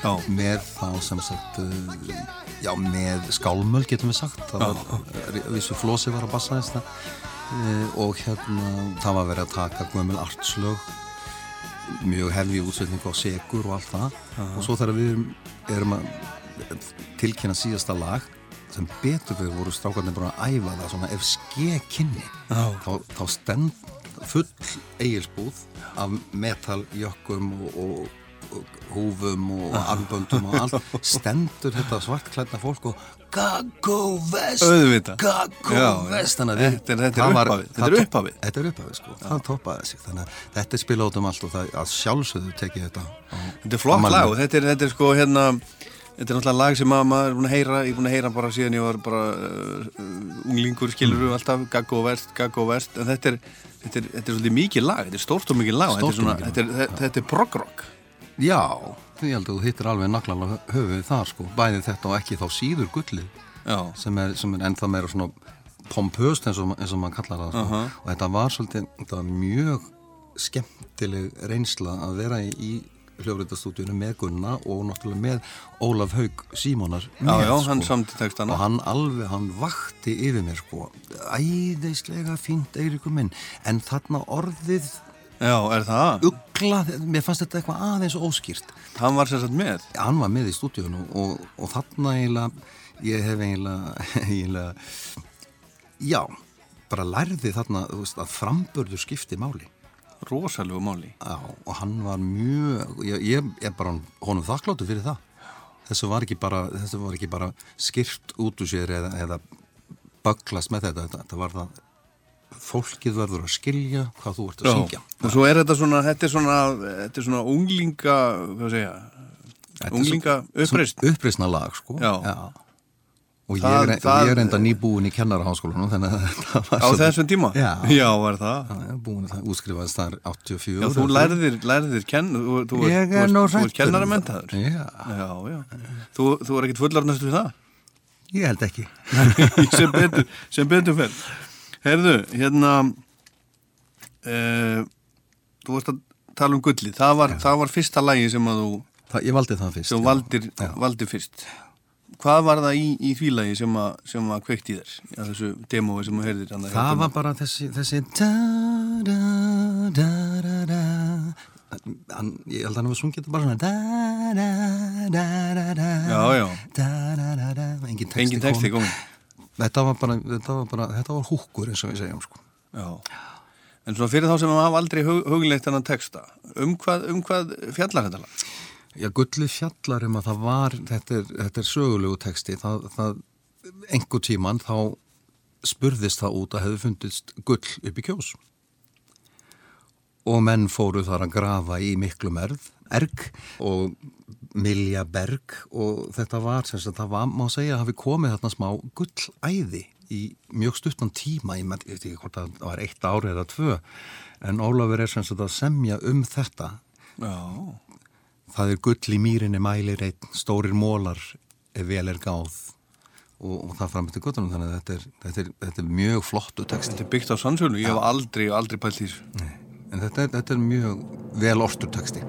Já. með þá sem sagt uh, já, með skálmöl getum við sagt. Það var, vissu flósi var að bassa þess það uh, og hérna það var verið að taka gömul artslög mjög hefði útsetning á segur og allt það. Og svo þegar við erum, erum að tilkynna síðasta lag sem betur fyrir voru strákarnir bara að æfa það svona ef skekkinni þá, þá stend full eigilsbúð af metaljökkum og, og húfum og armböndum og allt stendur þetta svartklædna fólk og Gaggo Vest. Gaggo Já, Vest. Þannig að Þetta þetta er upphafið. Þetta er. Þetta er upphafið sko, það toppaði sig. Þannig að þetta er spilað út um allt og það að sjálfsögðu tekið þetta Þetta er flott lag og þetta er, þetta er sko hérna Þetta er náttúrulega lag sem að maður er búin að heyra ég er búin að heyra bara síðan ég var bara uh, unglingur skilur Mm. alltaf Gaggo Vest, Gaggo Vest. En þetta er, þetta er, þetta er svolítið mikið lag þetta er stórt og mikið lag og þetta er, svona, er, þetta er prog-rock Já, því held að þú hittir alveg naglan höfuð þar sko, bæði þetta og ekki þá síður gullið Já, sem er, sem er ennþá meira svona pompöst eins og, eins og maður kallar það sko. og þetta var svolítið, þetta var mjög skemmtileg reynsla að vera í, í hljófrítastúdíunum með Gunna og náttúrulega með Ólaf Haug Símonar já, með, já, hann samti textana. Og hann alveg, hann vakti yfir mér sko, æðislega fínt Eiríkur minn, en þarna orðið Já, er það? ugla, mér fannst þetta eitthvað aðeins óskýrt Hann var sér satt með hann var með í stúdíunum og, og þarna eiginlega, ég hef eiginlega, eiginlega, já, bara lærði þarna, veist, að framburður skipti máli. rosalegu máli Já, og hann var mjög, ég, ég er bara honum þakkláttu fyrir það. Þessu var ekki bara, var ekki bara skýrt út úr sér eða, eða böglast með þetta, þetta var það, fólkið verður að skilja hvað þú ert að syngja. og svo er þetta svona þetta er svona, þetta er svona unglinga hvað segja Þetta er unglinga svo- uppreist svo Uppreisna lag, sko. Já. Og ég, Það- er, og það- ég er enda nýbúin í kennaraháskólanum, þannig að það var á þessum tíma Já. já var það Já, ég er búin að það útskrifaðist þar 84. Já, þú lærðir, lærðir kenn, þú, þú, Ég er nú þú, þú um kennaramentaður. Já. Já, já. Þú, þú er ekkert fullarnast við það? Ég held ekki. sem betur, sem betur fer Herðu, hérna uh, þú varst að tala um gulli það var, það var fyrsta lagi sem að þú Það, ég valdi það fyrst. valdir, valdir fyrst hvað var það í, í því lagi sem að, sem að kveikt í þér ja, þessu demói sem þú heyrðir Það Gunnar? var bara þessi, þessi da, da, da. Hann, ég held að hann var sungið bara svona da, da, da, da, da, da, da, da, da. engin texti, komin þetta var bara, þetta var bara, þetta var húkkur eins og við segjum sko. Já. en svona fyrir þá sem hafa aldrei hug, hugleitt hennan texta um hvað, um hvað fjallar þetta lag? Já, gulli fjallar um að það var, þetta er, þetta er sögulegu texti, það, það einhver tíman þá spurðist það út að hefði fundist gull upp í kjós. Og menn fóru þar að grafa í miklu merð, erg og milja berg og þetta var, sem sagt, það var, má segja, hafi komið þarna smá gullæði í mjög stuttan tíma, ég veit ekki hvort að það var eitt ári eða tvö, en Ólafur er sem sagt að semja um þetta. Já, Það er gull í mýrinni mælir einn, stórir mólar ef vel er gáð og, og það fram eftir guttunum þannig að þetta er, þetta er, þetta er mjög flottu texti. Þetta er byggt á sannsölu ég hef aldrei, aldrei pælt í þessu. En þetta er, þetta er mjög vel ortur texti.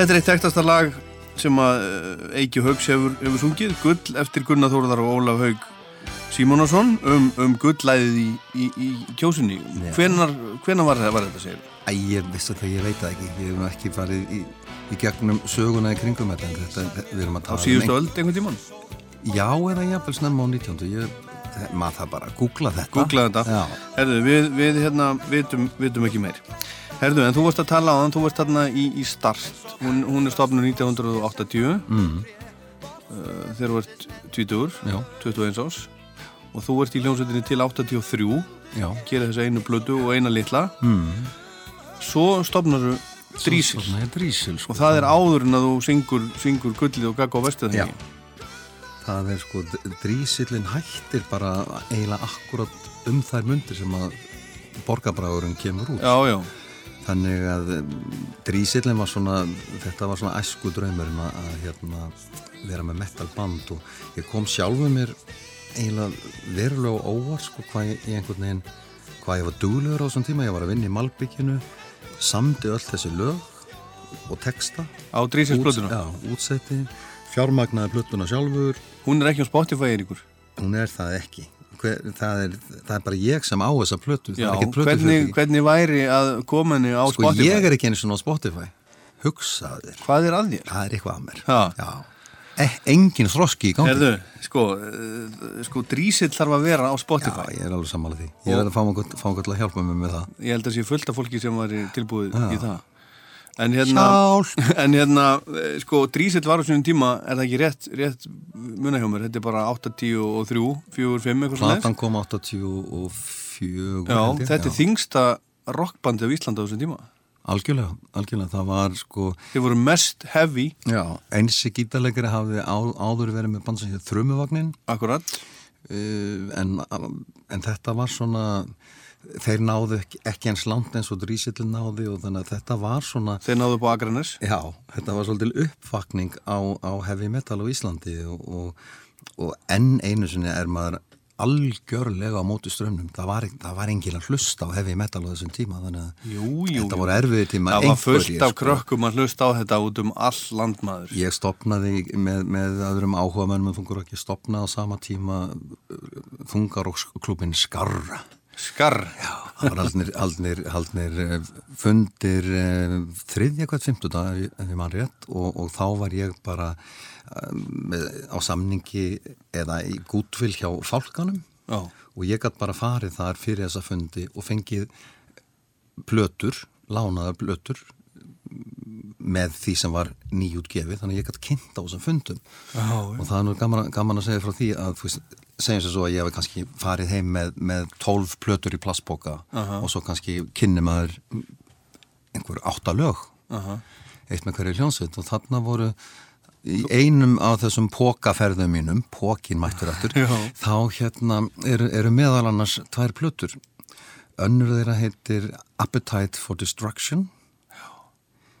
Þetta er eitt tektasta lag sem að eh, Eiki Haugs hefur, hefur sungið, Gull eftir Gunnar Þórðar og Ólaf Haug Símonasson um, um gullæðið í, í, í kjósunni. Hvenar, hvenar var, það- var þetta segir? Æ, ég vissi það, ég veit það ekki. Ég hef ekki farið í, í gegnum söguna í kringum þetta, en þetta, við erum að Á tala síðustu um öld einhvern tímann? ein- Já, eða jafnvel snemma á 19. Ég, maður það bara að googla þetta. Googla þetta. Herðu, við, við hérna vitum, vitum ekki meir. Herðu, en þú varst að tala á þann, þú varst þarna í, í Start. Hún, hún er stofnur 1980 Mm, uh, þegar þú ert 20, já, 21 ás og þú ert í hljómsveitinni til 83 já. gera þessa einu blödu og eina litla. Mm, svo stopnaru Drísil. Svona er drísil sko. og það er áður en að þú syngur, syngur gullið og gagga á vestu Já. þengi Það er sko, drísillin hættir bara eiginlega akkurat um þær mundir sem að borgarbræðurinn kemur út. já, já, Þannig að um, drísillin var svona, þetta var svona æsku draumurinn að, að hérna, vera með metalband og ég kom sjálfuð mér eiginlega verulega óvar sko hvað ég, einhvern veginn, hvað ég var duglegur á þessum tíma, ég var að vinna í Malbygginu, samdi öll þessi lög og texta. á Drísilsblötuna Já, útsetti, fjármagnaði blötuna sjálfur, hún er ekki á Spotify, Eiríkur Hún er það ekki. Hver, það, er, það er bara ég sem á þessa plötu. það já, er ekkert hvernig, hvernig væri að henni á Sko Spotify ég er ekki eins og á Spotify. Hugsaðu þér. hvað er að þér? Það er eitthvað að mér. Ha. Já. E engin þroski í gangi. Herðu, sko, uh, sko Drísill þarf að vera á Já, Spotify ég er alveg sammála því. Ég verði að fá til að hjálpa mig með það. ég held að sé fullt af fólki sem var tilbúið í það en hérna, en hérna eh, sko, Drísill var á svona tíma er það ekki rétt, rétt muna hjá mér, þetta er bara 8, 10 og 3 4, 5, eitthvað svona Platan kom 84. Já, þetta er þingsta rockbandi á Íslanda á þessum tíma. Algjörlega, algjörlega. Það var sko, Þið voru mest heavy, já, einsi gítarleikari hafði á, áður verið með band sem hér Þrumuvagnin. akkurat. Uh, en, en þetta var svona þeir náðu ekki, eins langt eins og Drísillin náði og þannig að þetta var svona Þeir náðu á Akranes já, þetta var svolítil uppvakning á, á heavy metal á Íslandi og, og, og enn einu sinni er maður algjörlega á móti strömmnum það var, var engin að hlusta á heavy metal á þessum tíma þannig að Jú, jú, þetta voru erfiði tíma Það var fullt af sko. krökkum að hlusta á þetta út um all landmaður Ég stopnaði með, með öðrum áhuga mönnum þungur ekki stopnaði á sama tíma þungaróksklubin Skarra Skarr. Það var haldnir, haldnir, haldnir eh, fundir eh, þriðja hvert fimmtudag ef, ég- mann rétt og, og þá var ég bara eh, með, á samningi eða í gútvill hjá fálkanum. Já. og ég gætt bara farið þar fyrir þessa fundi og fengið plötur, lánaðar plötur með því sem var nýjútgefið þannig að ég gætt kynnt á þessum fundum. Já, og það er nú gaman, gaman að segja frá því að veist, segjum sér svo að ég hef kannski farið heim með, með 12 plötur í plastboka og svo kannski kynni maður einhver átta lög. Aha. eitt með hverju hljónsveit og þarna voru í einum af þessum pókaferðum mínum, pókin mættur aftur, þá hérna eru, eru meðal annars tvær plötur. Önnur þeirra heitir Appetite for Destruction.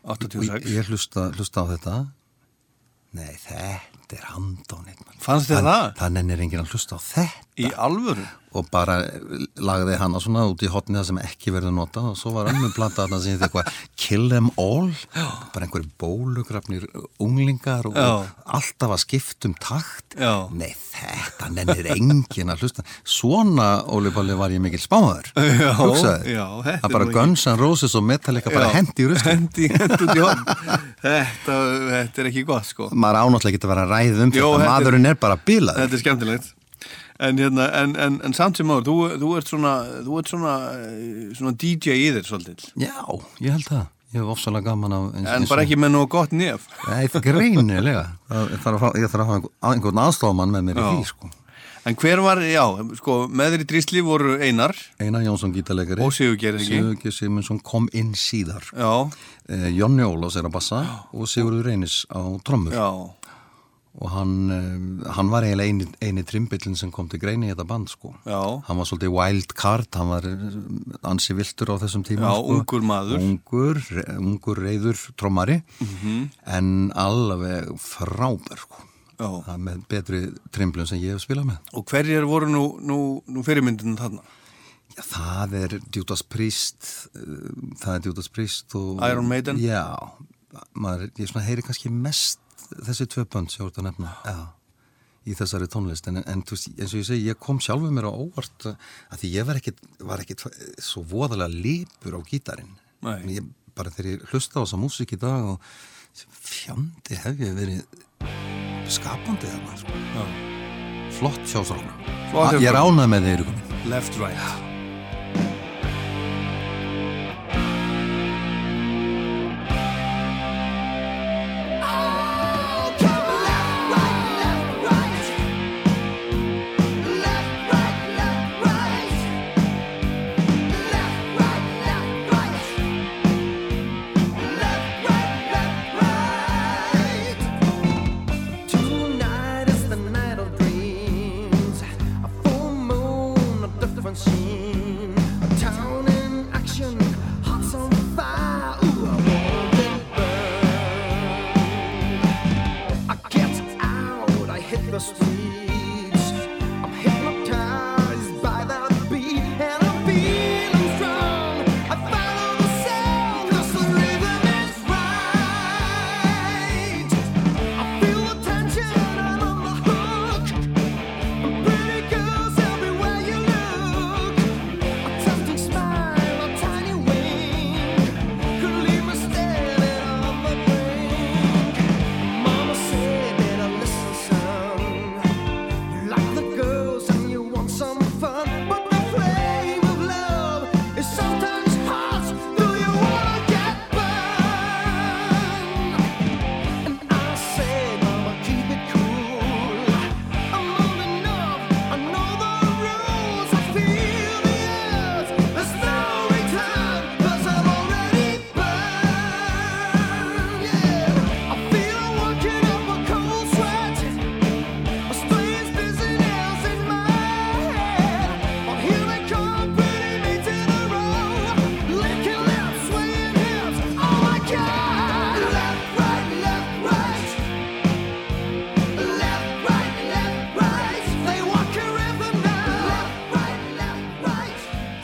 Og 86 ég hlusta, hlusta á þetta. Nei, þetta er handónið Fannst þér það? það nennir enginn að hlusta á þetta Í alvöru? og bara lagði hana svona út í hotni það sem ekki verður notað og svo var önnum plata þarna sem þetta eitthvað Kill Them All? Bara einhverju bólugrafnir unglingar og Já. alltaf að skipta um takt. Já. nei þetta nennir enginn að hlusta. Svona Óli Balli var ég mikil spáður Já, hugsaði já, þetta er að bara Guns N' Roses og Metallica bara hendi í rusli Hendi, hendi út í horn. Þetta, þetta er ekki gott sko. Maður ánáttúrulega getur að vera að ræða um Jó, þetta þetta er- maðurinn er bara bilað Þetta er skemmtilegt En, hérna, en, en, en samt sem áður, þú, þú ert svona, þú ert svona, eh, svona DJ í þér svolítið. já, ég held það ég hef ofsalega gaman af eins, En bara ekki með nú gott nef. Nei, það greinilega ég þarf að, hafa einhvern- aðstofamann með mér í Já. því sko. En hver var, já, sko, með þér í drísli voru Einar Einar Jónsson gítarleikari og Sigurgeir, ekki? Sigurgeir Sigmundsson kom inn síðar Já, eh, Jonni Ólafs er að bassa og Sigurður Reynis á trommur já, og hann, eh, hann var eiginlega eini, eini trimbillin sem kom til greini í þetta band sko. já, hann var svolítið wild card hann var eh, ansi viltur á þessum tíma Já, sko. ungur maður. ungur, ungur reyður trommari Mhm. en alveg frábær sko. með betri trimblum sem ég hef spilað með Og hverjir voru nú, nú, nú fyrirmyndinu þarna? Já, það er Judas Priest uh, það er Judas Priest og Iron Maiden? Já, maður, ég heyri kannski mest þessi tvö bönd sem ég voru að nefna Já, í þessari tónlist. En, en eins og ég segi, ég kom sjálfur mér á óvart uh, að því ég var ekkit, var ekkit svo voðalega lípur á. En ég, bara þegar ég hlusta á þessa músík í dag og fjandi hef ég verið skapandi þarna sko. Flott hjá ég er ánað með þeir left, right.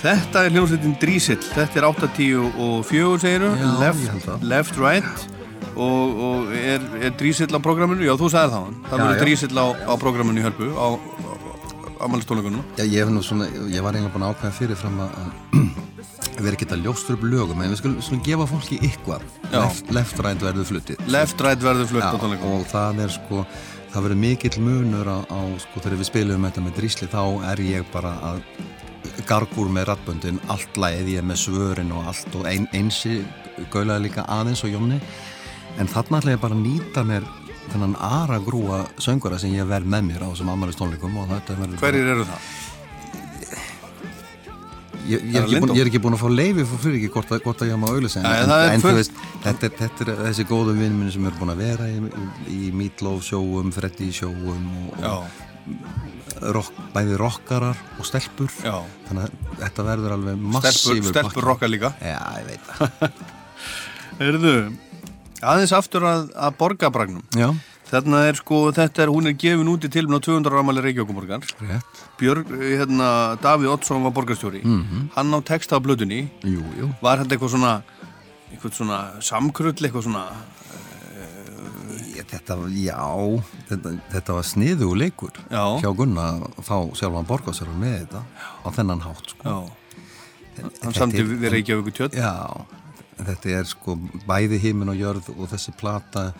Þetta er hljómsveitin Drísill, þetta er 8-10 og 4 segiru, Já, ég left, left, right og, og er, er Drísill á prógraminu? Já, þú sagði það, það verður. Drísill á, á prógraminu í Hörpu á ammælistónleikunum. Já, ég, hef nú svona, ég var eiginlega búin að ákveða fyrirfram að að vera ekki að ljóstur upp lögum en við skulum svona gefa fólki ykkar left, left right verður fluttið Left, right verður flutt Já, á tónleikunum. og það er sko það verður mikill munur á, á sko þegar við spilum þetta með drísli þá er ég bara að gargur með rattböndin allt lagið ég er með svörin og allt og ein, einsi gaulaði líka aðeins og Jónni. En þarna ætla ég bara að nýta mér þennan ara grúa söngara sem ég verð með mér á þessum ammælist tónleikum og þetta verður bara- Hverjir eru það? Ég, ég, er er búin, ég er ekki búin að fá leifi fyrir ekki hvort, að- hvort að ég auðlýsa en, Nei, en, er en þú fullt- veist, þetta er, þetta er þessi góðu vinn minni sem eru búin að vera í, í, í Meatloaf sjóum, Freddy sjóum og, og rock, bæði rockarar og stelpur já. þannig að þetta verður alveg Stelpur, massífur stelpur pakki. rokka líka. Já, ég veit það Heyrðu, aðeins aftur að, að borgabragnum. Já, Þarna er sko, þetta er, hún er gefin út í tilminn á 200 rámali Reykjavíkumorgar. rétt Björg, hérna, Davíð Oddsson var borgarstjóri. Hann á texta á blöðunni. Var þetta eitthvað svona, eitthvað svona samkrull, eitthvað svona, þetta, Já, þetta, þetta var sniðu leikur Já. hjá Gunna að fá sjálfan borgarsjálfan með þetta á þennan hátt sko. já, samti er- við Reykjavíku tjöld. Já, þetta er sko bæði hímin og jörð og þessi plata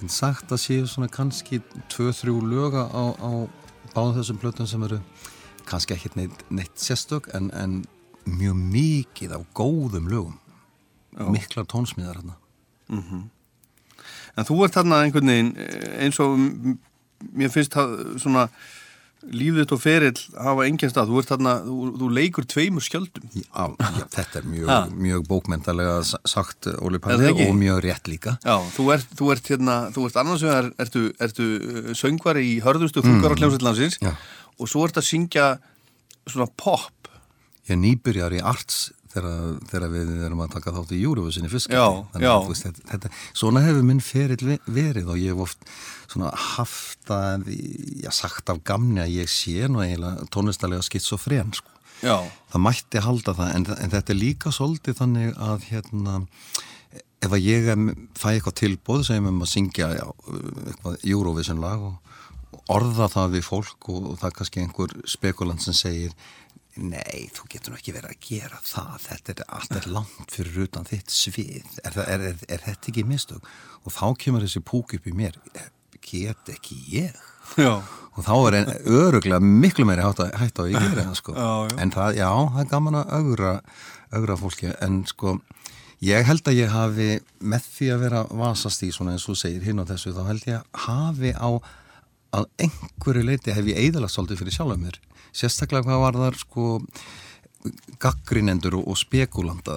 get sagt að séu svona kannski tvö-þrjú löga á, á báðum þessum plötum sem eru kannski ekkert neitt, neitt sérstök en, en mjög mikið af góðum lögum miklar tónsmíðar hérna En þú ert þarna einhvern veginn eh, eins og mér finnst það svona lífið og ferill hafa engin stað. Þú ert þarna, þú, þú leikur tveimur skjöldum. Já, já, þetta er mjög, mjög bókmentalega sagt Óli Palli og mjög rétt líka Já, þú ert, þú ert hérna, þú ert annars vegar, ertu, ertu uh, söngvari í hörðustu þungar á hljómsveitlandsins Já. og svo ert að syngja svona pop. Ég nýbyrjar í arts þegar, við erum að taka þátt í í fyrst svona hefur minn ferill ve- verið og ég hef oft svona haft að, já, sagt af gamni að ég sé nú eiginlega tónlistalega skitsofren sko. Það mætti halda það en, en þetta er líka svolítið þannig að hérna ef að ég fæ eitthvað tilbóð sem um að syngja Eurovision lag og, orða það við fólk og, og það er kannski einhver spekulant sem segir nei, þú getur nú ekki verið að gera það. Þetta er alltaf langt fyrir utan þitt svið, er, er, er, er þetta ekki mistök? Og þá kemur þessi púk upp í mér. Get ekki ég? Já, og þá er en öruglega miklu meiri hætt að, hætt á að ég gera það sko. Já, já. en það, já, það er gaman að augra augra fólki, en sko ég held að ég hafi með því að vera vasast í svona eins og segir hinn og þessu, þá held ég að hafi á að einhverju leiti hef ég eðalagt svolítið fyrir sjálf mér sérstaklega hvað var þar sko gaggrinendur og, spekulanda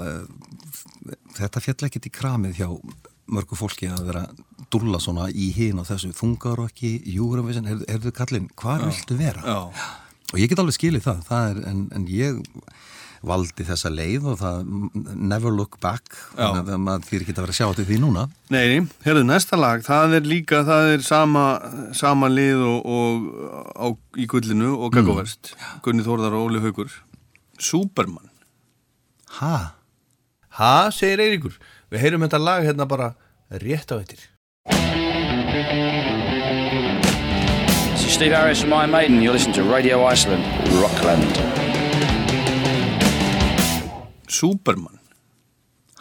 þetta fjall ekkit í kramið hjá mörgu fólki að vera dúlla svona í hinn og þessu þungar og ekki júravisin, er þau kallinn, hvað viltu vera? já. Og ég get alveg skilið það, það er, en, en ég valdi þessa leið og það never look back, þannig að maður ekki að vera að sjá til því núna. Nei, heyrðu, næsta lag, það er líka, það er sama, sama lið og, og á, í gullinu og Gaggovest, Gunni Þórðar og Óli Haugur. Superman. Ha? Ha, segir Eiríkur. Við heyrum þetta lag hérna bara rétt á eittir. This is Steve Harris from Iron Maiden. You're listening to Radio Iceland, Rockland. Superman.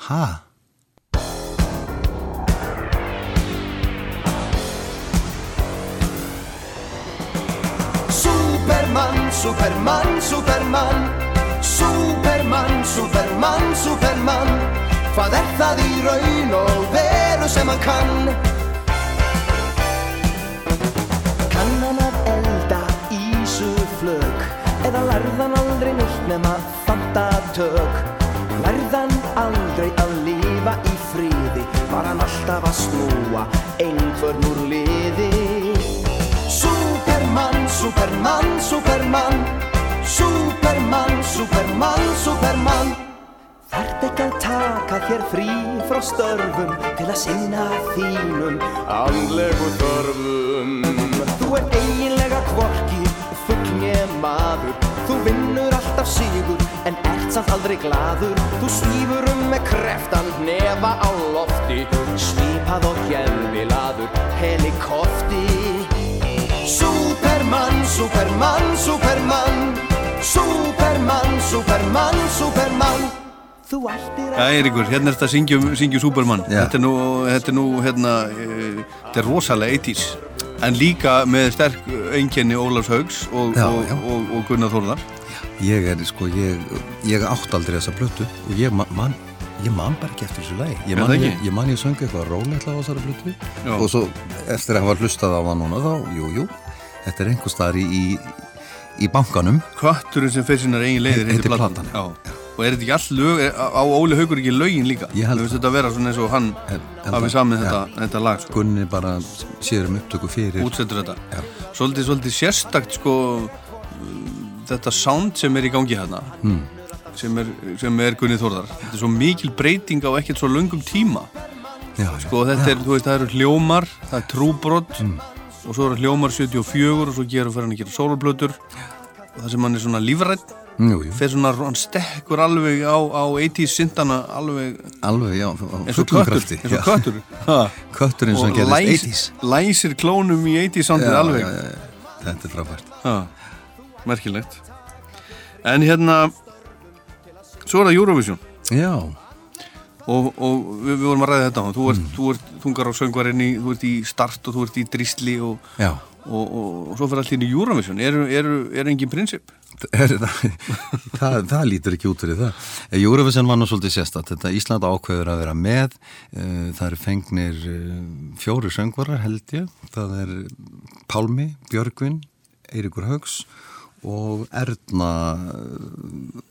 Ha? Superman, Superman, Superman Superman, Superman, Superman Hvað er það í raun og veru sem hann kann? Kann hann að elda ísuflög Eða lærðan aldrei neitt nema fantatök Superman, Superman, Superman Superman, Superman, Þarf ekki að taka þér frí frá störfum til að sinna þínum. Andlegu þörfum. Þú er eiginlega kvorki, fuggn ég maður. Þú vinnur alltaf sigur en ert samt aldrei gladur Þú svífur um með kreftan nefa á lofti. Svipað og Superman, Superman Þú ættir Já, Eiríkur, hérna er þetta að syngja, um- syngja um Superman Já. Þetta er nú, þetta er nú hérna, e, þetta er rosalega 80s En líka með sterk einkenni Ólafs Haugs og, Já, og, já. og, og Gunnar Þórðar Ég er, sko, ég, ég átt aldrei þessa plötu og ég man, man, ég man bara ekki eftir þessu lagi. Ég man, það ég, ég man ég söngu eitthvað rólegt á þessari plötu Já. og svo eftir að hafa hlustað á það núna þá, jú, jú, þetta er einhver staðar í, í, í bankanum. Kötturinn sem fyrir sinnar eigin leiðir Heitir platan Já. Og er þetta ekki all lög, er- á Óli Haugur ekki lögin líka? Ég held finnst þetta vera svona eins og hann Held- held hafi það. samið Já. þetta, þetta lag sko. Gunni bara séður um upptöku fyrir. útsettur þetta Já. svolítið, svolítið sérstakt sko þetta sound sem er í gangi hérna Hmm. sem, er, sem er Gunni Þórðar þetta er svo mikil breyting á ekkert svo löngum tíma Já, sko þetta er, þú veist, það eru hljómar það er trúbrott Hmm. Og svo eru hljómar 74 og svo gerur fyrir hann að gera sólarblötur og það sem hann er svona lífrætt fer svona, hann stekkur alveg á, á 80s syndana alveg alveg, já, eins og köttur, eins og köttur. Kötturinn sem og gerðist læs, 80s. læsir klónum í 80s soundið Já, alveg. já, já. Þetta er frábært. Ha, merkilegt. En hérna Svo er það Eurovision. Já, Og, og við, við vorum að ræða þetta á Þú ert, Mm. þú ert þungar á söngvarinn Þú ert í start og þú ert í drisli Og, og, og, svo fyrir allir í Eurovision Eru er, er engin prinsip? Er, það, það, lítur ekki út fyrir það. Júruvísin var nú svolítið sérstatt. Þetta Ísland ákveður að vera með. eh, Það eru fengnir eh, fjóri söngvarar held ég. Það er Pálmi, Björgvin, Eiríkur Haugs og Erna eh,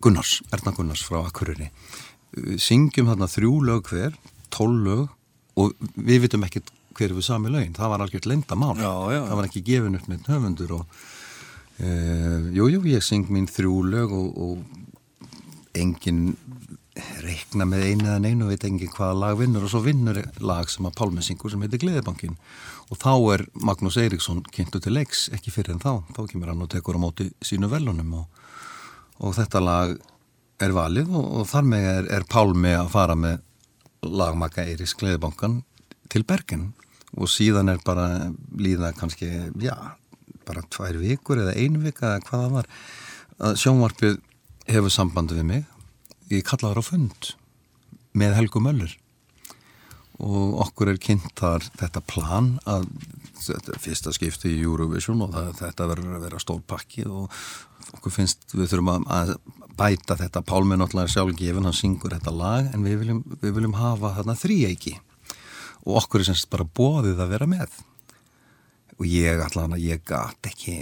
Gunnars, Erna Gunnars frá Akureyri. Syngjum þarna þrjú lög hver, tól lög og við vitum ekkert hver við sami lögin. Það var algjört leyndamál. Já, já. Það var ekki gefin upp með höfundur og Uh, jú, ég syng mín þrjú lög og, og engin reikna með einu eða neinu veit engin hvaða lag vinnur og svo vinnur lag sem að Pálmi syngur sem heitir Gleðibankin og þá er Magnús Eiríksson kynntu til leiks, ekki fyrir en þá þá kemur hann og tekur á móti sínu velunum og, og þetta lag er valið og, og þar með er, er Pálmi að fara með lagmaka Eiríks Gleðibankan til Bergen. Og síðan er bara líða kannski, já bara tvær vikur eða ein vika eða hvað það var að sjónvarpið hefur sambandi við mig. Ég kallaður á fund með Helgu Möller. Og okkur er kynnt þar þetta plan að þetta er fyrsta skipti í Eurovision og það, þetta verður að vera stór pakki og okkur finnst við þurfum að, að bæta þetta. Pálmi náttúrulega sjálfgefin, hann syngur þetta lag en við viljum, við viljum hafa þarna þríeiki og okkur er semst bara bóðið að vera með. Og ég allan að ég gat ekki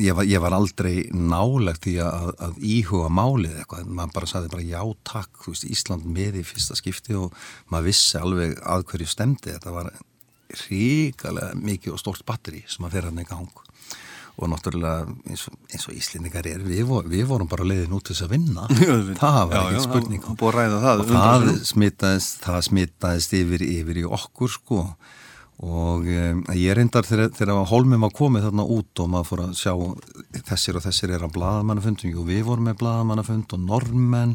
ég var, ég var aldrei nálegt því að, að íhuga málið eitthvað, maður bara saði bara já takk, þú veist, Ísland með í fyrsta skipti og maður vissi alveg að hverju stemdi, þetta var ríkalega mikið og stórt batteri sem að fyrir hann í gang og náttúrulega eins og, og Íslendingar er við, við vorum bara leiðin út þess að vinna. Það var Já, ekki já, spurning. það- búið að ræða það og það smitaðist, það smitaðist yfir, yfir í okkur sko. Og um, ég reyndar þegar, Holmum var komið þarna út og maður fór að sjá þessir og þessir er á blaðamannafundum. Og við vorum með blaðamannafund og normenn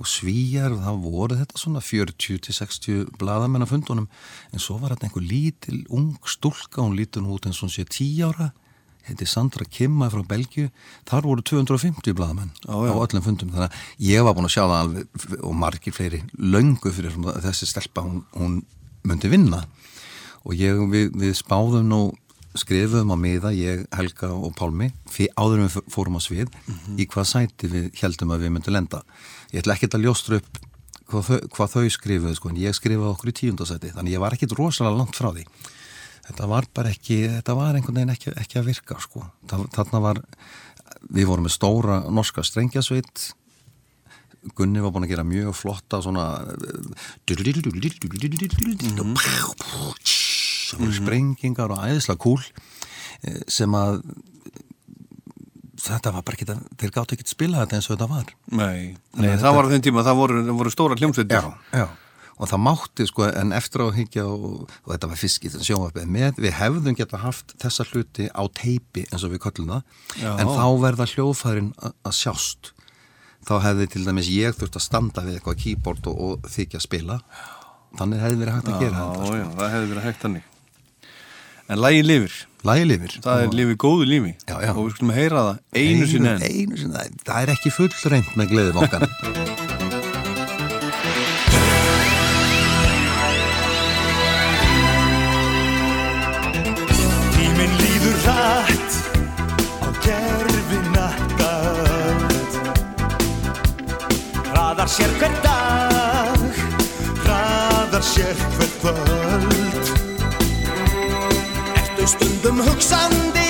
og svíjar og það voru þetta svona 40-60 blaðamannafundunum en svo var þetta einhver lítil ung stúlka, hún lítur nú út eins og hún sé 10 ára heiti Sandra Kimma frá Belgju þar voru 250 blaðamenn Já, já. á öllum fundum. Þannig að ég var búin að sjá það alveg og margir fleiri löngu fyrir þessi stelpa hún, hún myndi vinna. Og ég, við, við spáðum nú skrifuðum á miða, ég, Helga og Pálmi fyrir áður við fórum á svið í hvað sæti við heldum að við myndum lenda. Ég ætla ekkert að ljóstra upp hvað þau, hvað þau skrifuðu sko en ég skrifaði okkur í tíundasæti þannig ég var ekkert rosalega langt frá því þetta var bara ekki, þetta var einhvern veginn ekki, ekki að virka sko. Þa- Þarna var, við vorum með stóra norska strengjasveit Gunni var búin að gera mjög flotta svona það voru sprengingar og æðislega kúl eh, sem að þetta var bara ekki, þeir gátt ekki að spila þetta eins og þetta var. Nei, nei það var á þeim tíma, það voru, það voru stóra hljómsveitir. Já. Og það mátti sko en eftir á að higgja og, og þetta var fiskið sem sjónvarpið með við hefðum geta haft þessa hluti á teipi eins og við köllum það. Já. en þá verða hljóðfærin að sjást. Þá hefði til dæmis ég þurft að standa við eitthvað keyboard og, og þykja að spila. Þannig hefði verið hægt að gera þetta sko. það hefði verið hægt þannig. En lægi lifir. Lægi lifir. Það er lifið góðu lífi. Já, já. Og við skulum heyra það einu sinni enn. einu sinni, það- það er ekki full reynd með gleðimokkan Tíminn sér hver dag, hraðar sér hver kvöld. Ertu stundum hugsandi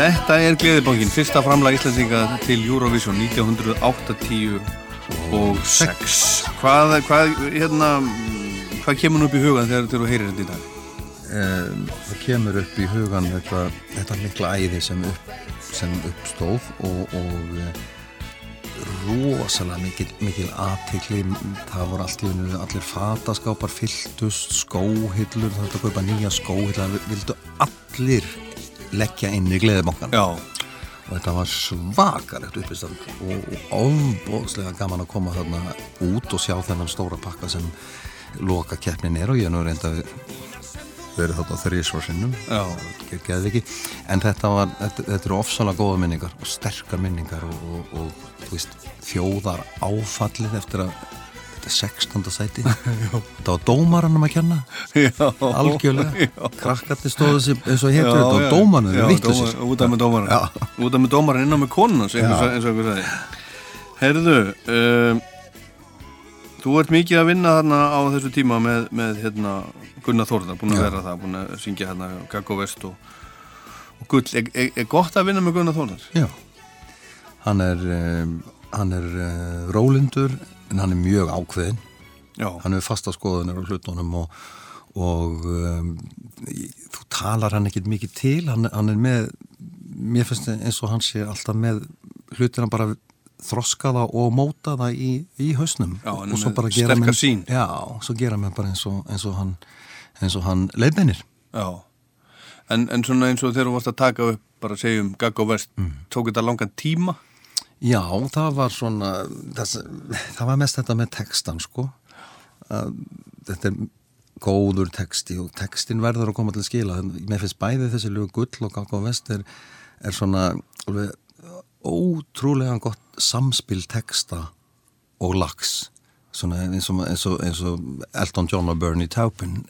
Þetta er Gleðibankin, fyrsta framlag Íslandinga til Eurovision 1986 Hvað, hvað, hérna, hvað kemur upp í hugan þegar þú heyrir þetta í dag? um, það kemur upp í hugan þetta, þetta mikla æði sem, upp, sem uppstóð og, og eh, rosalega mikil, mikil aðtikli það voru allt í hennu allir fataskápar fylltust, skóhillur það þetta kaupa nýja skóhillur það vildu allir leggja inn í gleðibankan Já, og þetta var svakaregt uppistand og, ofbóðslega gaman að koma þarna út og sjá þennan stóra pakka sem loka keppnin er og ég er nú reynda verið þarna þrjísvarsinnum Já. geði ekki en þetta, var, þetta, þetta eru ofsalega góða minningar og sterkar minningar og, og, og veist, þjóðar áfallið eftir að 16. sæti. Þetta var dómaranum að kenna. Já. Algjörlega, krakkarnir stóðu sér eins og héttu Já, þetta og dómaranum út af með dómaran út af með dómaran innan með konunans eins og eins og einhver sagði. Herðu um, þú ert mikið að vinna þarna á þessu tíma með, með hérna, Gunnar Þórðar, búin að vera það búin að syngja hérna Gaggo Vest og, og Gull, er, er, er gott að vinna með Gunnar Þórðar? Já, hann er, um, hann er uh, rólindur en hann er mjög ákveðin. Já, Hann er fasta skoðunir á hlutunum og, og um, þú talar hann ekkit mikið til, hann, hann er með, mér finnst eins og hann sé alltaf með hlutina bara þroskaða og mótaða í, í hausnum. Já, Og svo bara gera. Já, svo gera mér bara eins og, eins og hann, eins og hann leiðbeinir. já en, en svona eins og þegar þú varst að taka upp bara að segja um Gaggo Vest Mm. tók þetta langan tíma? Já, það var svona, þess, það var mest þetta með textan sko. Að Þetta er góður texti og textin verður að koma til skila. Mér finnst bæði þessi lög gull og gagga og vest er, er svona alveg ótrúlega gott samspil texta og lags. Svona eins og, eins og, eins og Elton John og Bernie Taupin,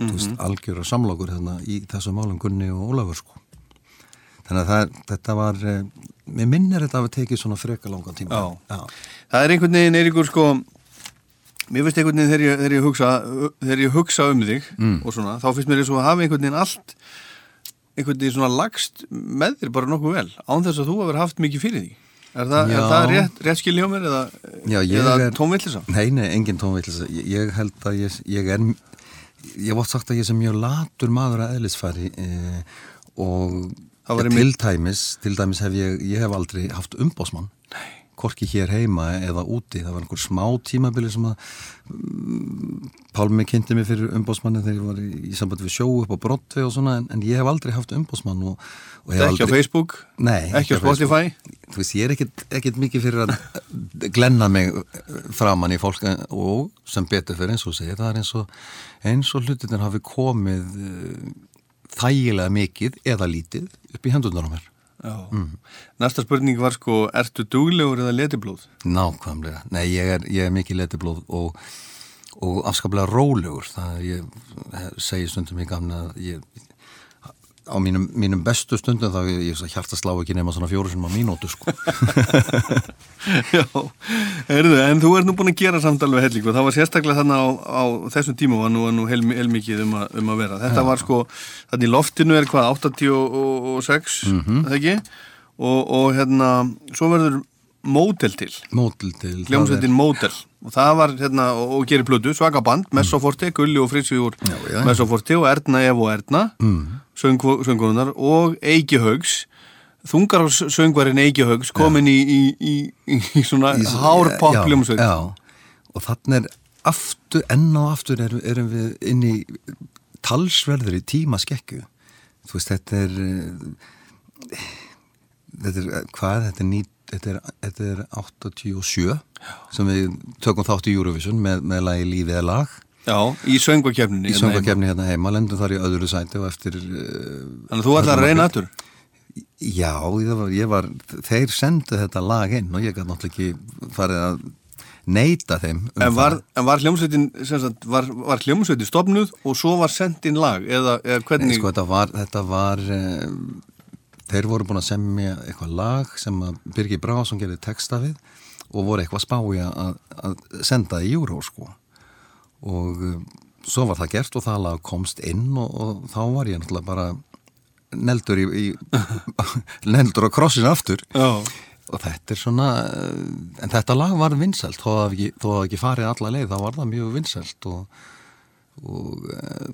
þú veist, algjör og samlokur hérna í þessu málum Gunni og Ólafur sko. Þannig að það, þetta var, eh, mér minnir þetta að við tekið svona freka langan tíma. Já. Já. Það er einhvern veginn, Eiríkur, sko mér finnst einhvern veginn þegar ég, þegar ég, hugsa, þegar ég hugsa um þig Mm. og svona, þá finnst mér og að hafa einhvern veginn allt einhvern veginn svona lagst með þér bara nokkuð vel, án þess að þú hefur haft mikið fyrir því. Er það, er það rétt, rétt skil hjá mér eða, Já, eða er- tónvillisa? Nei, nei, engin tónvillisa. Ég, ég held að ég, ég er, ég oft sagt að ég sem mjög latur maður að eðlisfæri e, og Til dæmis, til dæmis hef ég, ég hef aldrei haft umbósmann. Korki hér heima eða úti. Það var einhver smá tímabili sem að um, Pálmi kynnti mig fyrir umbósmanni þegar ég var í, í sambandi við sjó upp á Brottvi og svona en, en ég hef aldrei haft umbósmann og, og hef Ekki á aldrei, Facebook? Nei, Ekki á Facebook. Spotify? þú veist, ég er ekkit, ekkit mikið fyrir að glenna mig framann í fólk og sem betur fyrir eins og segir, það er eins og eins og hlutinir hafi komið uh, þægilega mikið eða lítið upp í hendunar á mér Já. Næsta spurning var sko, ertu duglegur eða letiblóð? Nákvæmlega, nei ég er, ég er mikið letiblóð og, og afskaplega rólegur það ég segi stundum í gamna að ég á mínum, mínum bestu stundum þá ég, ég hjarta slá ekki nema svona fjóru sem á mínútu sko Já, erðu, en þú ert nú búin að gera samt alveg helling og það var sérstaklega þarna á, á þessum tíma var nú, nú heil, heilmikið um, að- um að vera. Þetta var sko, þarna í loftinu er hvað, 86, mm Mhm. það ekki? Og, og hérna, svo verður mótel til, Mótil til hljómsveitin mótel og það var hérna, og, og gerir plötu, svaka band, Messoforti, Gulli og Fritsi úr Mm. Messoforti og Erna Ef og Erna, mm. söngkonunar og Eiki Haugs, þungar á söngvarinn Eiki Haugs komin í, í, í, í, svona. Já, og þannig er aftur, enn og aftur erum, erum við inn í talsverður í tíma skekku þú veist, þetta er eh, þetta er, hvað, þetta er ný þetta er, þetta er 87 sem við tökum þátt í Eurovision með, með lagi Lífið er lag Já, í söngvakefninni. í söngakefni hérna heima, lendum þar í öðru sæti og eftir uh, Þannig að þú ætlar að reyna aftur. Já, var, ég var, þeir sendu þetta lag inn og ég gæti náttúrulega ekki farið að neita þeim um En var, var hljómsveitin, var, var hljómsveitin stopnuð og svo var sendt inn lag eða, eða Nei, hvernig? sko, þetta var, þetta var uh, þeir voru búin að semja eitthvað lag sem að Birgir Brásson gerði texta við og voru eitthvað spái að, að senda í júró sko. Og uh, svo var það gert og það lag komst inn og, og þá var ég náttúrulega bara neldur í, í neldur á krossin aftur. Já. og þetta er svona uh, en þetta lag var vinsælt. Þó að ekki, þó að ekki farið alla leið þá var það mjög vinsælt og, og uh,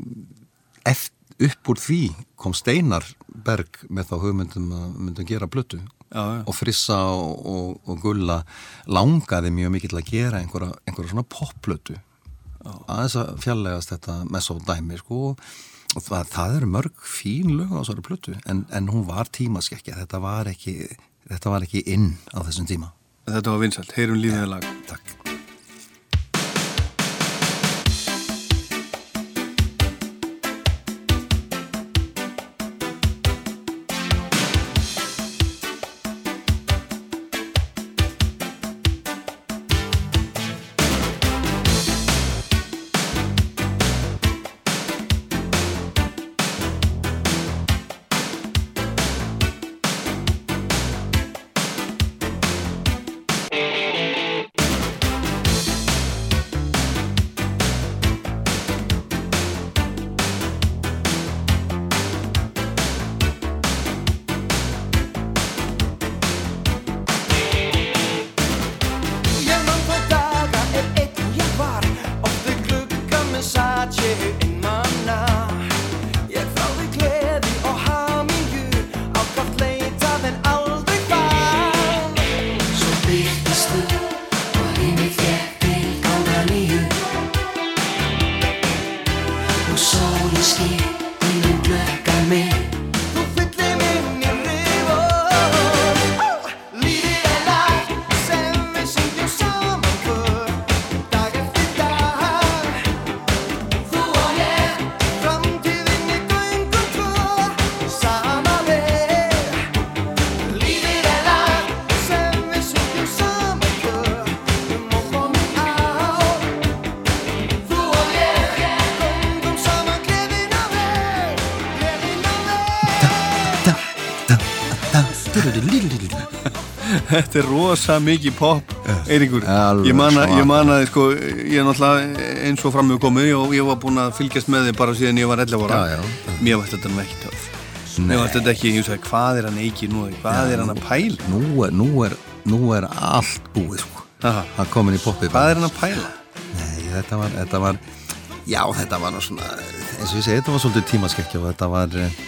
eftir, upp úr því kom Steinar Berg með þá hugmyndum að myndum gera plötu Já, já. og Frissa og, og, og Gulla langaði mjög mikill að gera einhverja, einhverja svona popplötu. Aðeins að fjallegast þetta með svo dæmi sko. Og það, það eru mörg fín lög á þessari plötu en, en hún var tímaskekkja. Þetta var ekki þetta var ekki inn á þessum tíma. Þetta var vinsælt, heyrum lífið lag. Takk Þetta er rosa mikið pop, Eiríkur. Ég man að, svaka. ég man að, sko, ég er náttúrulega eins og framöfu komið og ég var búin að fylgjast með þið bara síðan ég var 11 ára. Já, já. Mér varst þetta ekki töf. Mér varst þetta ekki, ég sagði, hvað er hann Eiki nú, hvað er hann að pæla? nú nú er, nú er allt búið sko það komin í poppið Hvað er hann að pæla? Nei, þetta var, þetta var já, þetta var svona eins og ég segi, þetta var svolítið tímaskekkja og þetta var eh,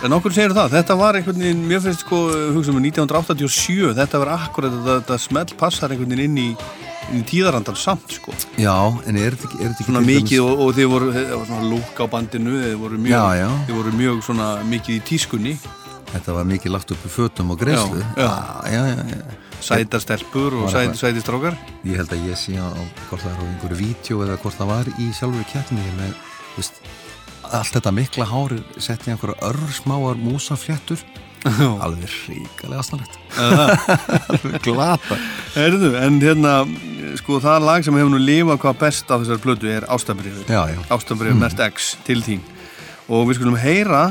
En okkur segir það, þetta var einhvern veginn, mér finnst sko, hugsa um 1987, þetta var akkurat, þetta, þetta smelt passar einhvern veginn inn í, inn í tíðarandan samt sko. já, en er þetta ekki, er þetta ekki Svona mikið og, og þið voru, það var svona lúk á bandinu, þið voru mjög, Já, já. Þið voru mjög svona mikið í tískunni þetta var mikið lagt upp í fötum og greiðslu Já, já. já, já, já. Sætar stelpur og sæti, sæti strókar Ég held að ég sé á hvort það er á einhverju vídeo eða hvort það var í sjálfur keppni með, veist, allt þetta mikla hári sett í einhverja örsmáar músafléttur. Alveg ríkalega aðstæðlegt alveg glata Herðu, en hérna sko það lag sem hefur nú lifað hvað best á þessar plötu er Ástabriður. Ástabriður mm. Mert X til þín. Og við skulum heyra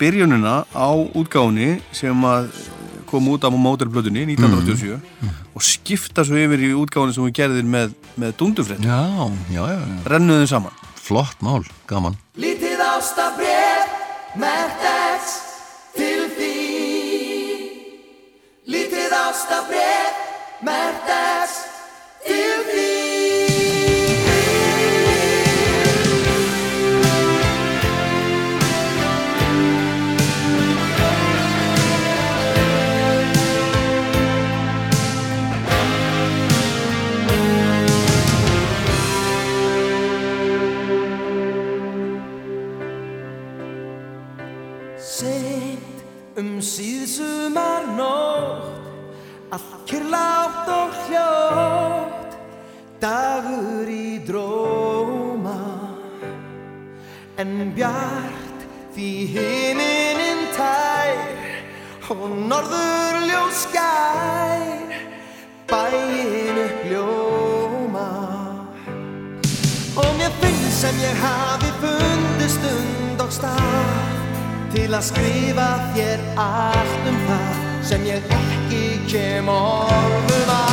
byrjunina á útgáfunni sem að kom út á mótelplötunni 1987 og skipta svo yfir í útgáfunni sem við gerðir með, með já. rennuðum saman. Flott mál, gaman ástabref, mert X til því. Lítið ástabref, mert X til því nótt. Allt kyrlátt og hljótt Dagur í dróma. En bjart því himinin tær Og norður ljós skær Bæin upp ljóma Og mér finnst sem ég hafi fundið stund og stað Til að skrifa þér allt um það sem ég ekki kem orðum að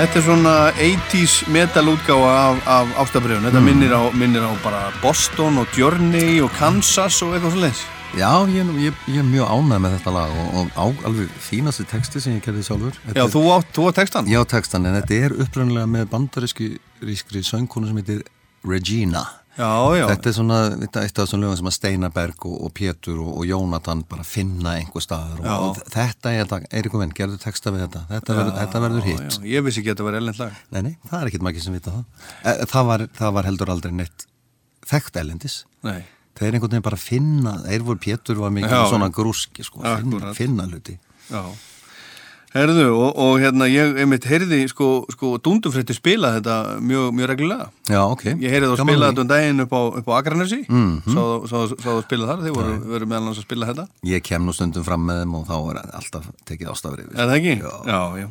Þetta er svona 80s metal útgáfa af, af ástabriðun þetta minnir, á, minnir á bara Boston og Journey og Kansas og eitthvað svo leiðis Já, ég, ég, ég er mjög ánægð með þetta lag og, og á, alveg fínasti texti sem ég gerði sjálfur. Þetta Já, þú átt, þú átt textan? Já, textan, en þetta er upprænlega með bandaríski rískri söngkonu sem heitir Regina Já, já. Þetta er svona, þetta er eitt af þessum lögum sem að Steinaberg og, og Pétur og, og Jónatan bara finna einhver staðar Já. og, og þetta er þetta, Eiríku venn, gerðu texta við þetta. Þetta, verður, þetta verður hitt. Já, ég vissi ekki að þetta var ellend lag. Nei, nei, það er ekkit margir sem vita það. E, það, var, það var heldur aldrei neitt þekkt elendis Nei. Þeir einhvern veginn bara finna, Eirvor Pétur var mikið Já. svona grúski, sko, finna, finna hluti. Já Herðu, og, og hérna ég einmitt heyrði sko, sko dundufrétti spila þetta mjög, mjög reglulega Já, ok Ég heyrði þá spila þetta um daginn upp á, upp á Akranesi mm Mhm. Sá sá- sá þú spila þar, þeir voru, voru meðal hans að spila þetta Ég kem nú stundum fram með þeim og þá er alltaf tekið ástafrið Er það ekki? Já, já,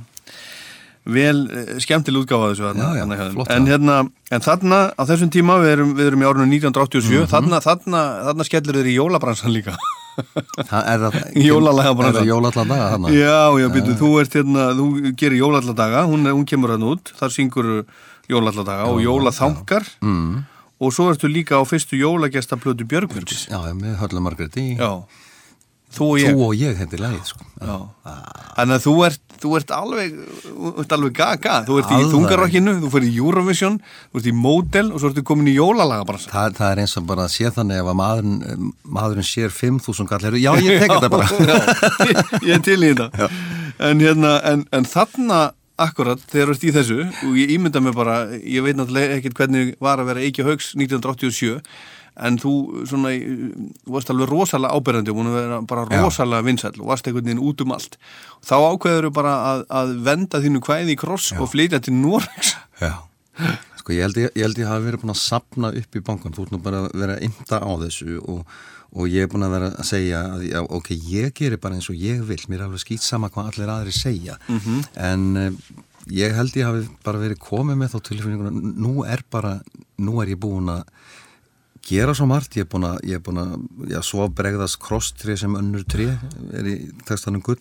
Vel, eh, skemmtileg útgáfa af þessu þarna, Já, já, þeim. flott, en, já. hérna, en þarna, á þessum tíma við erum, við erum í árunum 1987 Mhm. þarna, þarna, þarna skellur þeir í jólabransan líka er það Jólalega Er það jólallega daga þarna? Já, já, býttu, þú ert hérna, þú gerir jólaladaga, hún, er- hún kemur hann út, þar syngur jólaladaga og jólaþankar mm. og svo ertu líka á fyrstu jólagestaplötu Björgvins. Já, með Höllu Margréti Já, þú og ég. Þú og ég heitir lagið, sko Já. Þannig að þú ert, þú ert alveg, þú ert alveg gaga, þú ert í Alveg. þungarokkinu, þú fyrir í Eurovision, þú ert í Model og svo ertu komin í jólalaga bara. Það, það er eins og bara að sé þannig ef að maðurinn, maðurinn sér 5.000 kall Já, ég tek þetta bara Já, ég, er til í þetta. en hérna, en, en þarna akkurat þegar þú ert í þessu og ég ímynda mig bara, ég veit náttúrulega ekkert hvernig var að vera Eiki Haugs 1987 en þú svona varst alveg rosalega áberandi og búin að vera bara Já. rosalega vinsæll og varst einhvern veginn út um allt þá ákveður þú bara að, að venda þínu kvæði í kross og flytja til Noregs Já. Sko ég held ég, ég held ég hafi verið búin að sapna upp í bankan, þú ert nú bara að vera að ymta á þessu og, og ég er búin að vera að segja að já, ok, ég gerir bara eins og ég vil, mér er alveg skýt sama hvað allir aðri segja Mhm. en uh, ég held ég hafi bara verið komið með þá tilfinninguna, nú er bara, nú er ég búin að gera svo margt, ég er búin að, ég er búin að, já, svo bregðast krosstrið sem önnur trið, er í textanum gull.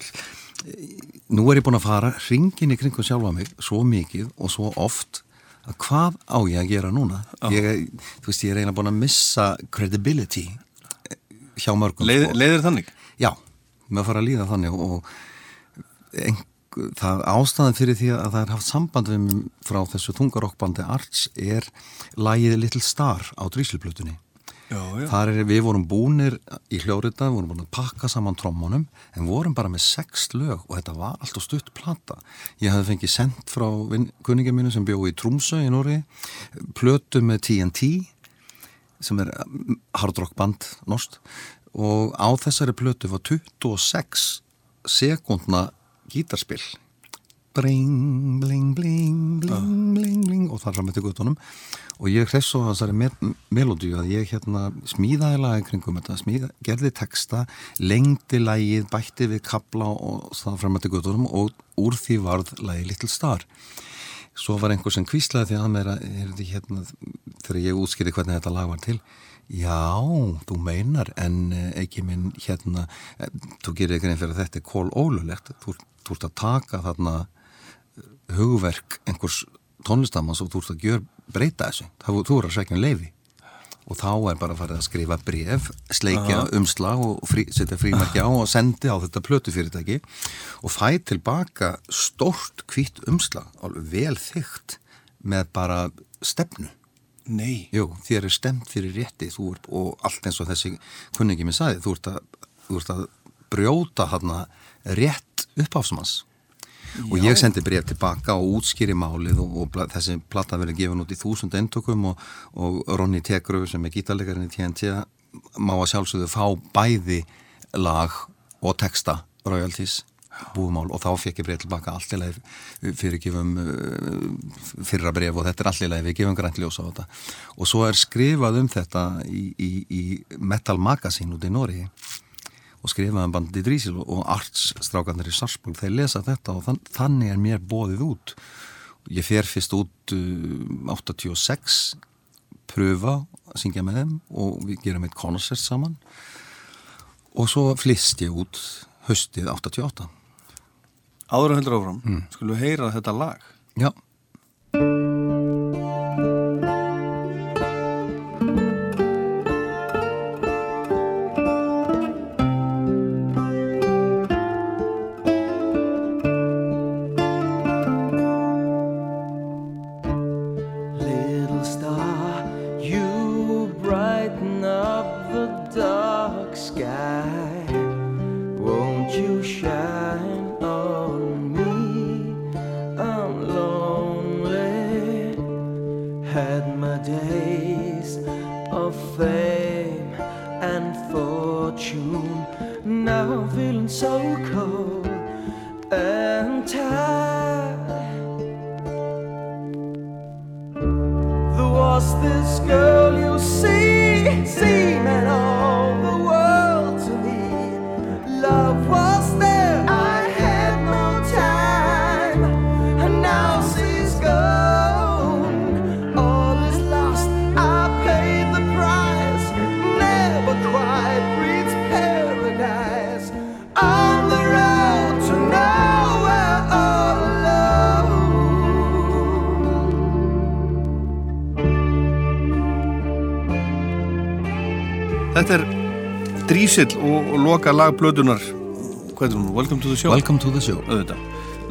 Nú er ég búin að fara hringin í kringum sjálfa mig svo mikið og svo oft að hvað á ég að gera núna? Ég, er- þú veist, ég er eiginlega búin að missa credibility hjá mörgum. Leið, sko. leiðir þannig? Já, með að fara að líða þannig og einhver, það ástæðan fyrir því að það er haft samband við frá þessu þungarokkbandi Arts er lagið Little Star á drísilblutunni. Þar er við vorum búnir í hljóriða, vorum búin að pakka saman trommunum en vorum bara með sex lög og þetta var alltaf stutt plata. Ég hafði fengið sendt frá kunningin mínu sem bjóð í Trúmsö í Nóri, plötu með TNT sem er mm, hardrock band nost og á þessari plötu var 26 sekundna gítarspill bling, bling, bling, bling, bling, bling. Og það fram eftir guttunum og ég hress svo þessari me melodíu að ég hérna smíðaði lagi kringum þetta, smíða, gerði texta lengdi lagið, bætti við kabla og það fram eftir guttunum og úr því varð lagi Little Star. Svo var einhver sem kvíslaði því að mér að er hérna, þegar ég útskýrði hvernig þetta lag var til. Já, þú meinar en eh, ekki minn hérna eh, þú gerir einn fyrir að þetta er kól ólulegt þú, þú ert að taka þarna eh, hugverk einhvers tónlistamanns og þú ert að gjör breyta þessu, það, þú ert að sækja um leifi og þá er bara farið að skrifa bref, sleikja Aha. umslag og frí, setja frímarki á og sendi á þetta plötufyrirtæki og fæ tilbaka stórt hvitt umslag, alveg vel þygt með bara stefnu. Nei. Jú, þér er stemt fyrir rétti ert, og allt eins og þessi kunningi mér sagði, þú ert að, þú ert að brjóta rétt uppáfsmanns og ég sendi bref tilbaka og útskýri málið og, og bla, þessi platta verið gefin út í þúsund eintökum og, og Ronny Tegru sem er gítarleikarinn í TNT má að sjálfsögðu fá bæði lag og texta royalties búumál og þá fekk ég breyð tilbaka leið fyrir gefum uh, fyrra breyf og þetta er leið við gefum grænt ljós á þetta. Og svo er skrifað um þetta í, í, í Metal Magazine út í Nóri og skrifaði um bandi Drísil og Arts strákarnir í Sarsborg, þeir lesa þetta og þann, þannig er mér bóðið út. Ég fer fyrst út uh, 86 pröfa að syngja með þeim og við gerum eitt koncert saman. Og svo flist ég út höstið 88 Áður að heldur áfram, mm. skulum við heyra þetta lag. Já Drísill og, og loka lag blödunar Hvað er hún? Welcome to the show. Welcome to the show. Auðvitað.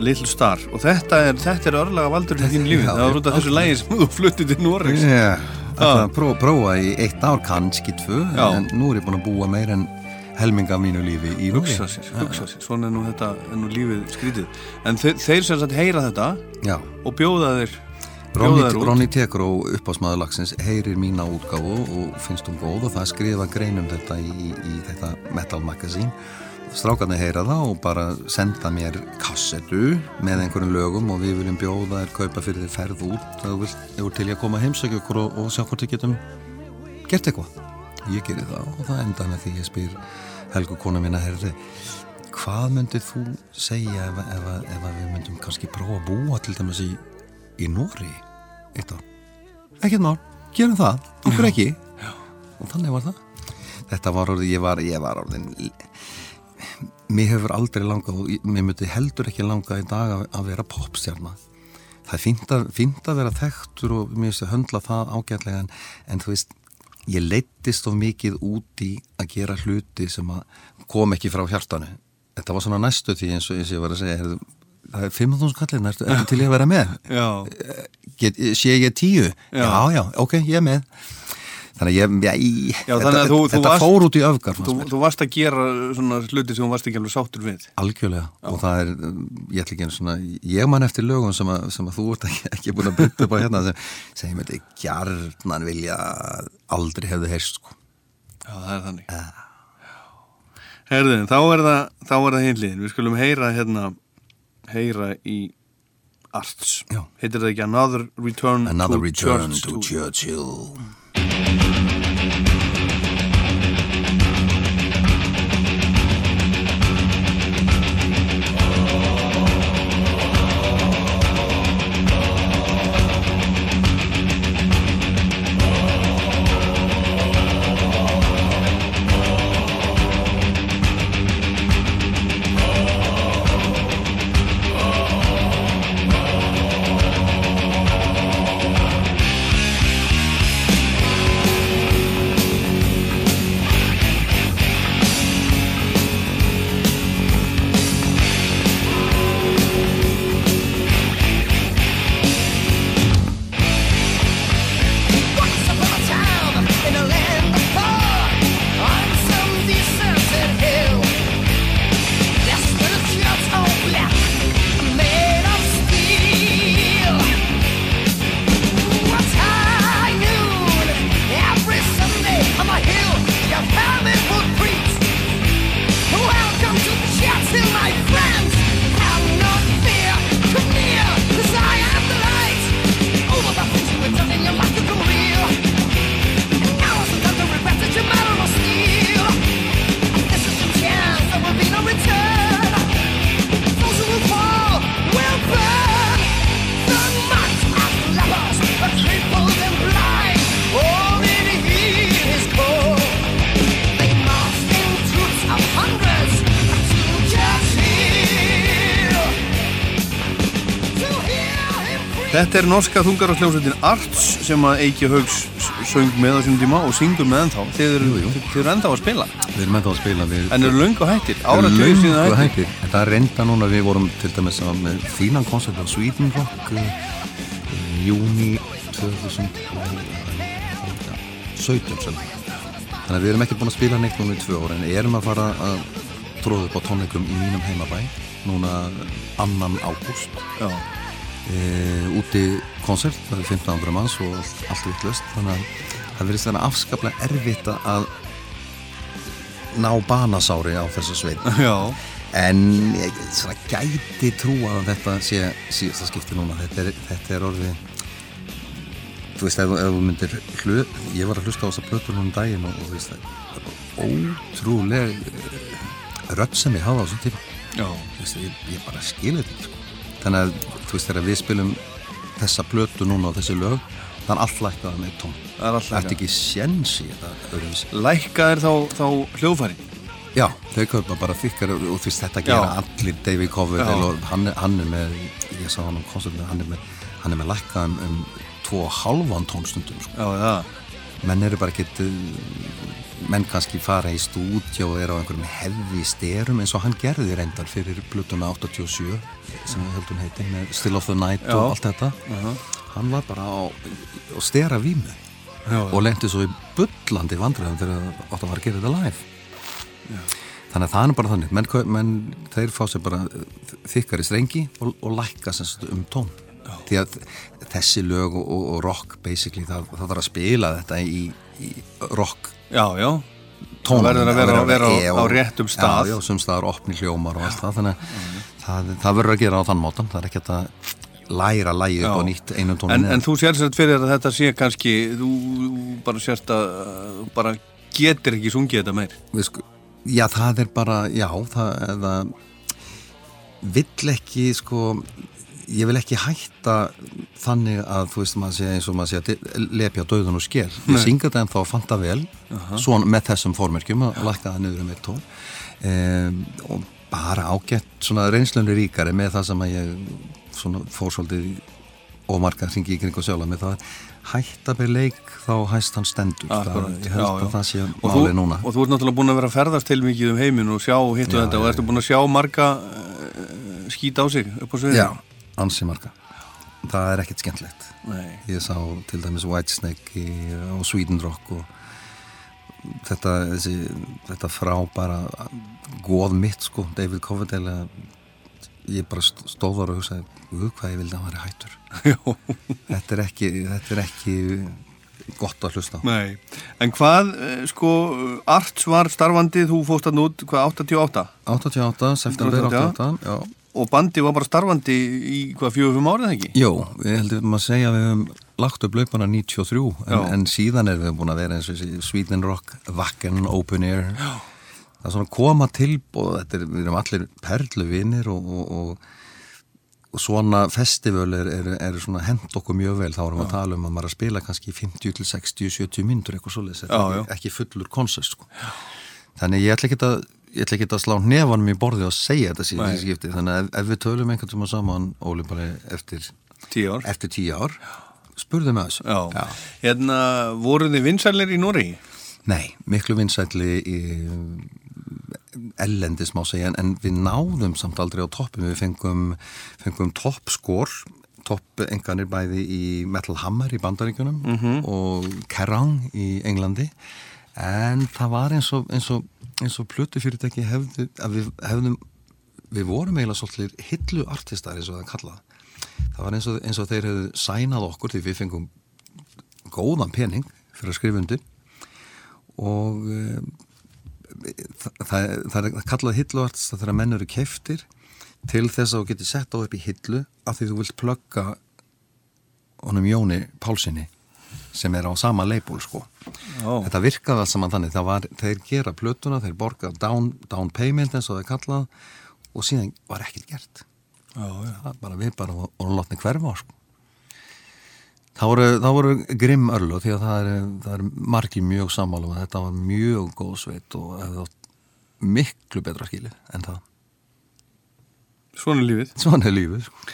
Little Star. Og þetta er, þetta er örlaga valdur í þínu lífi. Það var út af þessu lægi sem þú fluttið til Noregs. Yeah. Það prófa, prófa í eitt ár kannski tvö Já. en nú er ég búin að búa meir en helming af mínu lífi í hugsa sér, hugsa sér, svona er nú þetta er nú lífið skrítið. En þeir, þeir sem sagt heyra þetta Já, og bjóða þeir Ronny, Tekró uppásmaður lagsins heyrir mína útgáfu og finnst hún góð og það skrifa grein um þetta í, í þetta Metal Magazine strákarnir heyra það og bara senda mér kassetu með einhverjum lögum og við viljum bjóða þér kaupa fyrir þér ferð út. Það vil, ég til ég að koma að heimsækja okkur og, og sjá hvort við getum gert eitthvað. Ég gerir það og það enda með því ég spyr Helgu kona mína herði hvað myndið þú segja ef, ef, ef, ef við myndum kannski prófa að búa til dæmis í, í Nóri eitt ár. Ekkert mál, gerum það, okkur ekki. Já. og þannig var það. Þetta var orðið, ég var, ég var orðin mér hefur aldrei langað og mér myndi heldur ekki langað í dag að, að vera popstjarna. Það er fínt að, fínt að vera þekktur og mér finnst að höndla það ágætlega en, en þú veist ég leittist of mikið út í að gera hluti sem að kom ekki frá hjartanu. Þetta var svona næstu því eins og eins og ég var að segja það er 5.000 kallin, ertu ertu til ég að vera með? Já, Get, sé ég tíu? Já. já, ok, ég er með. Þannig að ég, já, í, Já, þetta, þannig að þú- þú þetta varst- fór út í öfgar þú, þú varst að gera svona hluti sem þú varst ekki alveg sáttur við. Algjörlega og það er, ég ætla ekki einu svona ég man eftir lögum sem að, sem að þú ert ekki, ekki búin að byrja upp á hérna sem, sem ég myndi gjarnan vilja aldrei hefði heyrst sko. Já, það er þannig. Herðu, þá er það þá er það hinliðin, við skulum heyra hérna heyra í Arts, heitir það ekki Another Return Another to return Church to Churchill Þetta er norska þungar og hljómsveitin Arts sem að Eiki Haugs söng með á sínum tíma og syngur með ennþá. Þið eru, ennþá að spila? Við erum ennþá að spila við en eru löng og hættir, erum áratugir síðan löngu hættir? hættir. En það er reynda núna við vorum til dæmis með fínan koncert á Sweden Rock í júni 2017 sem Þannig að við erum ekki búin að spila neitt núna í tvö ára en erum að fara að tróða upp á tónleikum í mínum heimabæ núna annan ágúst. Já, e, úti konsert, það er 1500 manns og allt, vittlust þannig að það verðist vera afskaplega erfitt að ná banasári á þessa sveit já, en ég svona gæti trúa að þetta sé síðasta skipti núna. Þetta er, þetta er orðið þú veist, ef, ef þú myndir hlu, ég var að hlusta á þessa plötur núna um daginn og, og þú veist, það er bara ótrúleg eh, rödd sem ég hafa á þessum tíma. Já. Þú veist, ég, ég bara skilu þetta sko. Þannig að þú veist þegar við spilum þessa plötu núna og þessi lög þannig að allt lækkaða með tón Það er allt lækkað. Ertu ekki séns í þetta öðruvísi? Lækka er þá, þá hljóðfæri Já, þau kaupa bara þykkar og þú veist þetta gera Já. allir David Coverdale Já. og hann, er- hann er með ég sá hann á konsertinu, hann er með er með lækkað um, um tvo og halvan tónstundum sko. Já, það menn eru bara ekkert uh, menn kannski fara í stúdjó og eru á einhverjum hefði styrum eins og hann gerði reyndar fyrir plötuna 87 sem við höldum heiti með Still of the Night Já. og allt þetta. Hann var bara á, á stera vímu Já. og lendi svo í bullandi vandræðum þegar átt að fara að gera þetta live. Þannig að það er bara þannig. Menn, menn þeir fá sér bara þykkari strengi og, og lækka um tón því að þessi lög og, og, rock basically það, það þarf að spila þetta í, í rock. Já, já. Tónum Það verður að vera, vera, E á, á réttum stað. Já, sem staðar opni hljómar og allt það þannig að það, það verður að gera á þann mátan það er ekki að læra lægi upp á nýtt einum tónum En, en þú sér sérst fyrir að þetta sé kannski þú bara sérst að þú bara getur ekki sungið þetta meir. Við sko, já, það er bara, já, það vill ekki, sko, ég vil ekki hætta þannig að, þú veist, maður sé eins og maður sé að lepja döðun og skél. Ég synga þetta en þá fant það vel, svona með þessum formerkjum að lækka það niður um eitt tón. Um, og bara ágætt svona reynslunni ríkari með það sem að ég svona fór svolítið ómarka hringi í kring og sjála með það hætta með leik þá hæst hann stendur. Akkurat, það, ég held já, að já. það sé og málið núna. og þú ert náttúrulega búin að vera að ferðast til mikið um heiminn og sjá og Já, þetta og ertu búin að sjá marga uh, skýta á sig upp á sviðinu? Já, ansi marga. Það er ekkert skemmtilegt. Nei. Ég sá til dæmis Whitesnake á Sweden Rock og þetta, þessi, þetta frábæra góð mitt sko, David Coverdale ég bara st- stóð þar og hugsaði hvað ég vildi að hann væri hættur. Þetta er ekki þetta er ekki gott að hlusta Nei, en hvað, eh, sko, Arts var starfandi, þú fóst hann út, hvað, 88? 88, september 88 já. Og bandi var bara starfandi í hvað, fjögur, fimm árið ekki? Jó, við heldum að segja að við höfum lagt upp laupana 93 en, en síðan erum við búin að vera eins og Sweden Rock, Wacken, Open Air. Já. það er svona koma tilbúð þetta er, við erum allir perluvinir og, og, og, og svona festival er, er, er svona hend okkur mjög vel, þá erum við að tala um að maður er að spila kannski 50 til 60, 70 myndur eitthvað er ekki, ekki fullur konsert sko. þannig ég ætla ekki að ég ætla ekki að slá nefanum í borði og segja þetta síðan skipti, þannig að ef, við tölum einhvern tíma saman, Óli, bara eftir Tíu ár? eftir tíu ár spurðu með þessu. Hérna, voruð þið vinsælir í Nóri? Nei, miklu vinsætli í ellendis má segja en við náðum samt aldrei á toppum við fengum, fengum toppskor topp enganir bæði í Metal Hammer í bandaríkjunum Mhm. og Kerrang í Englandi en það var eins og eins og, eins og plötu fyrirtæki hefðu við hefðum við vorum eiginlega svolítið hillu artistar eins og það kallað. Það var eins og, eins og þeir hefðu sænað okkur því við fengum góðan pening fyrir að skrifa undir. Og e, það, það, það er kallað hilluartist þegar menn eru keftir til þess að þú getur sett á upp í hillu af því þú vilt plugga honum Jóni Pálsini sem er á sama leipól sko Ó. þetta virkaði allt saman þannig var, þeir gera plötuna, þeir borga down, down payment eins og það er kallað og síðan var ekkert gert já. það bara við bara vorum látni hverfa sko. það voru, voru grimm örlu því að það er, það er margir mjög sammála og þetta var mjög góð sveit og hefði átt miklu betra skilið en það Svona er lífið. svona er lífið sko.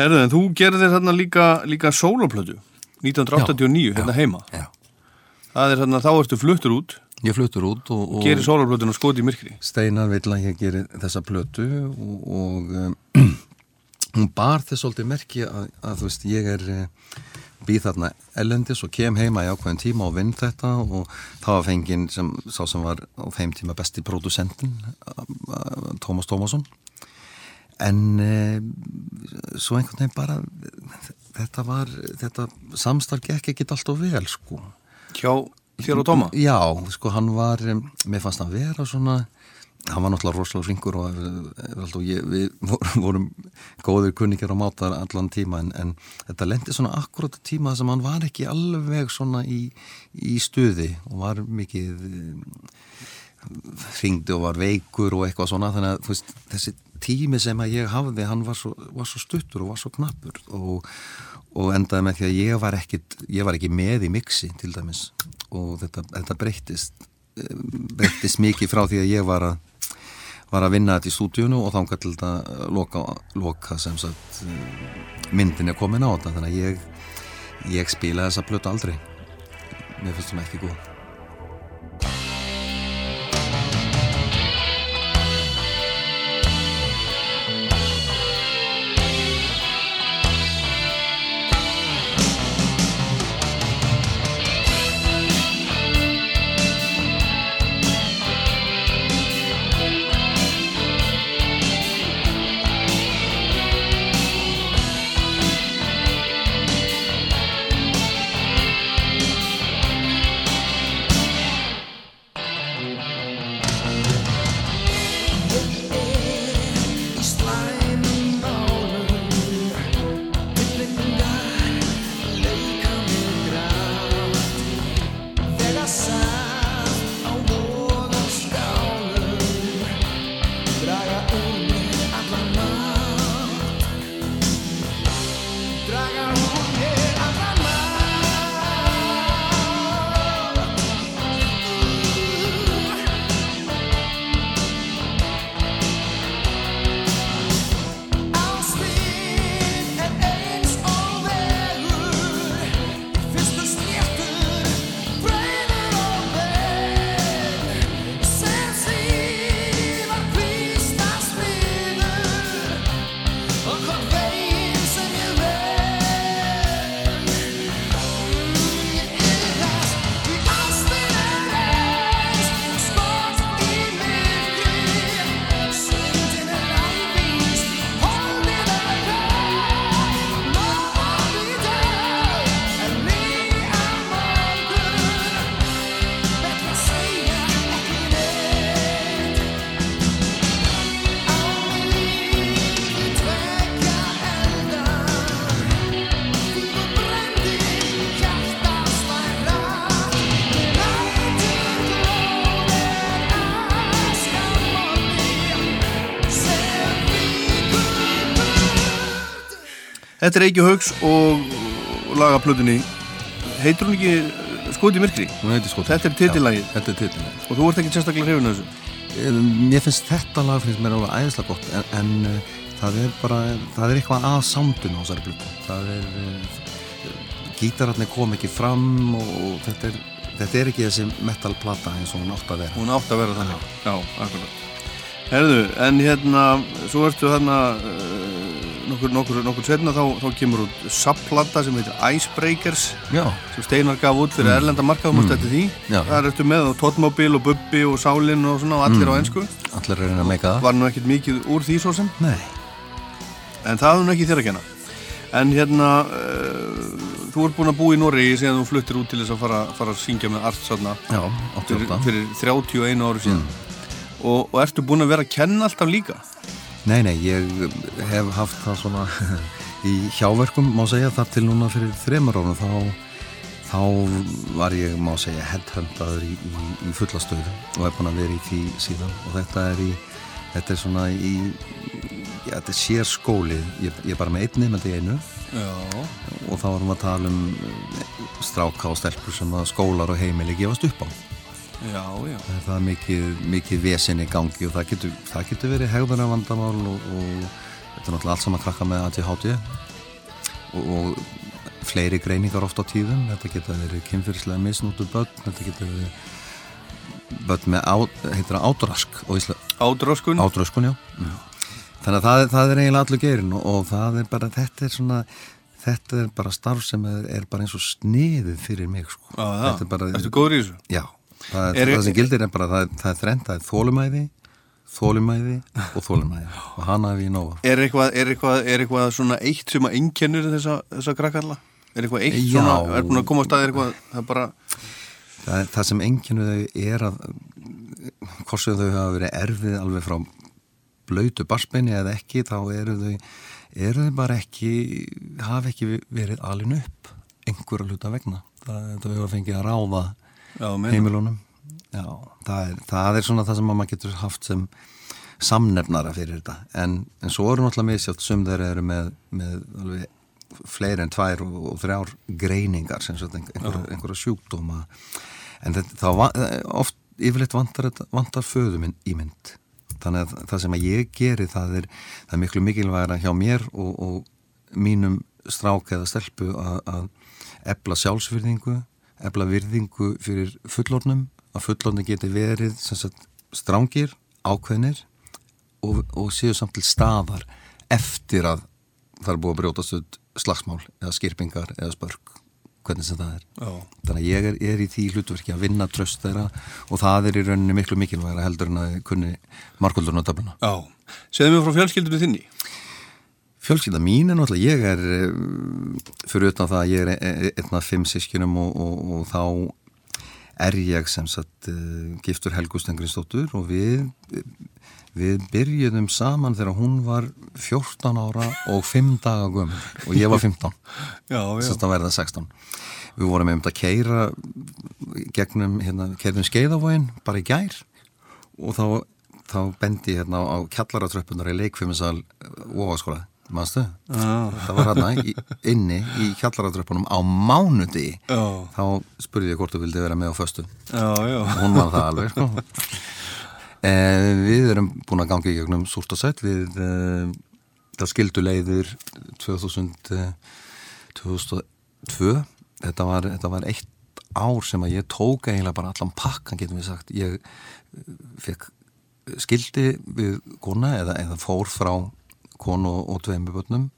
Herðu, en þú gerði þér þarna líka, líka sóloplötu 1989, hérna heima. já. Það er þarna, þá ertu fluttur út, ég fluttur út og, og gerir sóloplötun og skoti í myrkri. Steinar vill að ég geri þessa plötu og, og um, hún bar þess svolítið merki að, að þú veist ég er uh, býð þarna ellendis og kem heima í ákveðin tíma og vinn þetta og það var fenginn sem sá sem var á þeim tíma besti pródusentin Tómas Tómasson en uh, svo einhvern veginn bara þetta var, þetta samstarf gekk ekki alltaf vel sko Hjá þér og Tóma? Já, sko hann var, um, mér fannst hann vera svona, hann var náttúrulega rosalega flinkur og eh, og ég, við vorum, góðir kunningjar á mátar allan tíma en, en þetta lendi svona akkurat tíma sem hann var ekki alveg svona í, í stuði og var mikið hringdi og var veikur og eitthvað svona þannig að veist, þessi tími sem að ég hafði hann var svo, var svo stuttur og var svo knappur og, og endaði með því að ég var, ekkit, ég var ekki með í mixi til dæmis. Og þetta, þetta breyttist breyttist mikið frá því að ég var að var að vinna þetta í stúdíunu og þá gæti þetta loka, loka sem sagt myndin er komin á þetta. Þannig að ég, ég spila þessa plötu aldrei. Mér finnst hún ekki góð Þetta er Eiki Haugs og laga plötunni heitur hún ekki eh, Skot í myrkri? Hún heitir sko Þetta er titillagið. Þetta er titillagið og þú ert ekki sérstaklega hrifin af þessu? Um, Mér finnst þetta lag finnst mér alveg æðislega gott en, en uh, það er bara það er eitthvað að sándun á þessari blötu það er uh, gítararnir kom ekki fram og, og þetta, er, þetta er ekki þessi metalplata eins og hún átt að vera. Hún átt að vera þannig. Já, akkurat. Herðu, en hérna, svo ertu þarna uh, nokkur, nokkur, nokkur setna þá, þá kemur út subplata sem heitir Icebreakers Já, sem Steinar gaf út fyrir erlenda markaðum mm. eftir því. Já. þar ertu með Totmobil og Bubbi og Sálin og svona og allir á ensku. Allir er reyna að meika það. Var nú ekkert mikið úr því svo sem? Nei, en það er nú ekki þér að kenna. En hérna uh, þú ert búin að búa í Noregi síðan þú fluttir út til þess að fara, fara að syngja með Art já, fyrir, 88 fyrir 31 ári síðan. Og, og ertu búin að vera að kenna alltaf líka Nei, nei, ég hef haft það svona í hjáverkum, má segja, þar til núna fyrir þremur árum, þá, þá var ég, má segja, headhuntaður í, í, í fulla stöðu og hef búin að vera í því síðan. Og þetta er í, þetta er svona í, já, þetta er sér skóli, ég, ég er bara með einni með þetta einu. Já. Og þá erum við að tala um stráka og stelpur sem skólar og heimili gefast upp á. Já, já. Það er það mikið, mikið vesen í gangi og það getur, það getur verið hegðunar vandamál og, og þetta er náttúrulega allt saman krakka með ADHD og, og fleiri greiningar oft á tíðum. Þetta getur verið kynfyrslega misnútu börn, þetta getur verið börn með, á, heitir það ádrask Ádróskun ádraskun, já. Þannig að það, það er eiginlega allur gerin og, og það er bara, þetta er svona þetta er bara starf sem er, er bara eins og sniðið fyrir mig sko. Já, Þetta já, er bara, ertu góður í þessu? Já, það, Er- það sem gildir er bara það, er- það er þrennt, það er þólumæði þólumæði og þólumæði og hana hef ég nóga Er eitthvað, er eitthvað, er eitthvað svona eitt sem að einkennur þessa, þessa krakkarla? Er eitthvað eitt Já. svona, er búin að koma á stað, er eitthvað, það er bara það, það sem enginu þau er að hvort sem þau hafa verið erfið alveg frá blöytu barsbeini eða ekki þá eru þau eru þau bara ekki hafa ekki verið alin upp einhverja hluta vegna það, það hefur fengið að ráða Já, heimilunum. Já, það er, það er svona það sem maður getur haft sem samnefnara fyrir þetta. En, en svo eru náttúrulega misjátt sem þeir eru með, með alveg fleiri en tvær og, og þrjár greiningar einhver, einhverja, einhverja sjúkdóma. En þetta, þá va- oft yfirleitt vantar, vantar föðuminn í mynd. Þannig að það sem að ég geri það er, það er miklu mikilvægara hjá mér og, og mínum strák eða stelpu að, að ebla sjálfsvirðingu ebla virðingu fyrir fullornum að fullornum geti verið sagt, strángir, ákveðnir og, og séu samt til staðar eftir að það er búið að brjótast ut slagsmál eða skirpingar eða spörk hvernig sem það er. Já. þannig að ég er, er í því hlutverki að vinna tröst þeirra og það er í rauninni miklu mikilvægara heldur en að kunni markvöldurinn á töfluna. Já, segðu mér frá fjölskyldunni þinni Fjölskylda mín er náttúrulega, ég er eh, fyrir utan það að ég er e- einn af fimm sískinum og, og, og þá er ég sem sagt uh, giftur Helgu Stengriðsdóttur og við við byrjuðum saman þegar hún var 14 ára og 5 daga gömur og ég var 15 Já, þess að verða 16 við vorum einmitt að keira gegnum, hérna, keirðum skeiðavóin bara í gær og þá, þá bendi ég hérna á kjallaratröppunar í leikfimmisal Vogaskóla manstu? Það var hérna inni í kjallaradröpunum á mánudi Já. þá spurði ég hvort þú vildi vera með á föstu já. hún var það alveg sko. eh, við erum búin að ganga í gegnum súrt og sætt við eh, það skildu leiðir 2000, eh, 2002 þetta var, þetta var eitt ár sem að ég tók eiginlega bara allan pakkan getum við sagt ég eh, fekk skildi við kona eða, eða fór frá konu og, börnum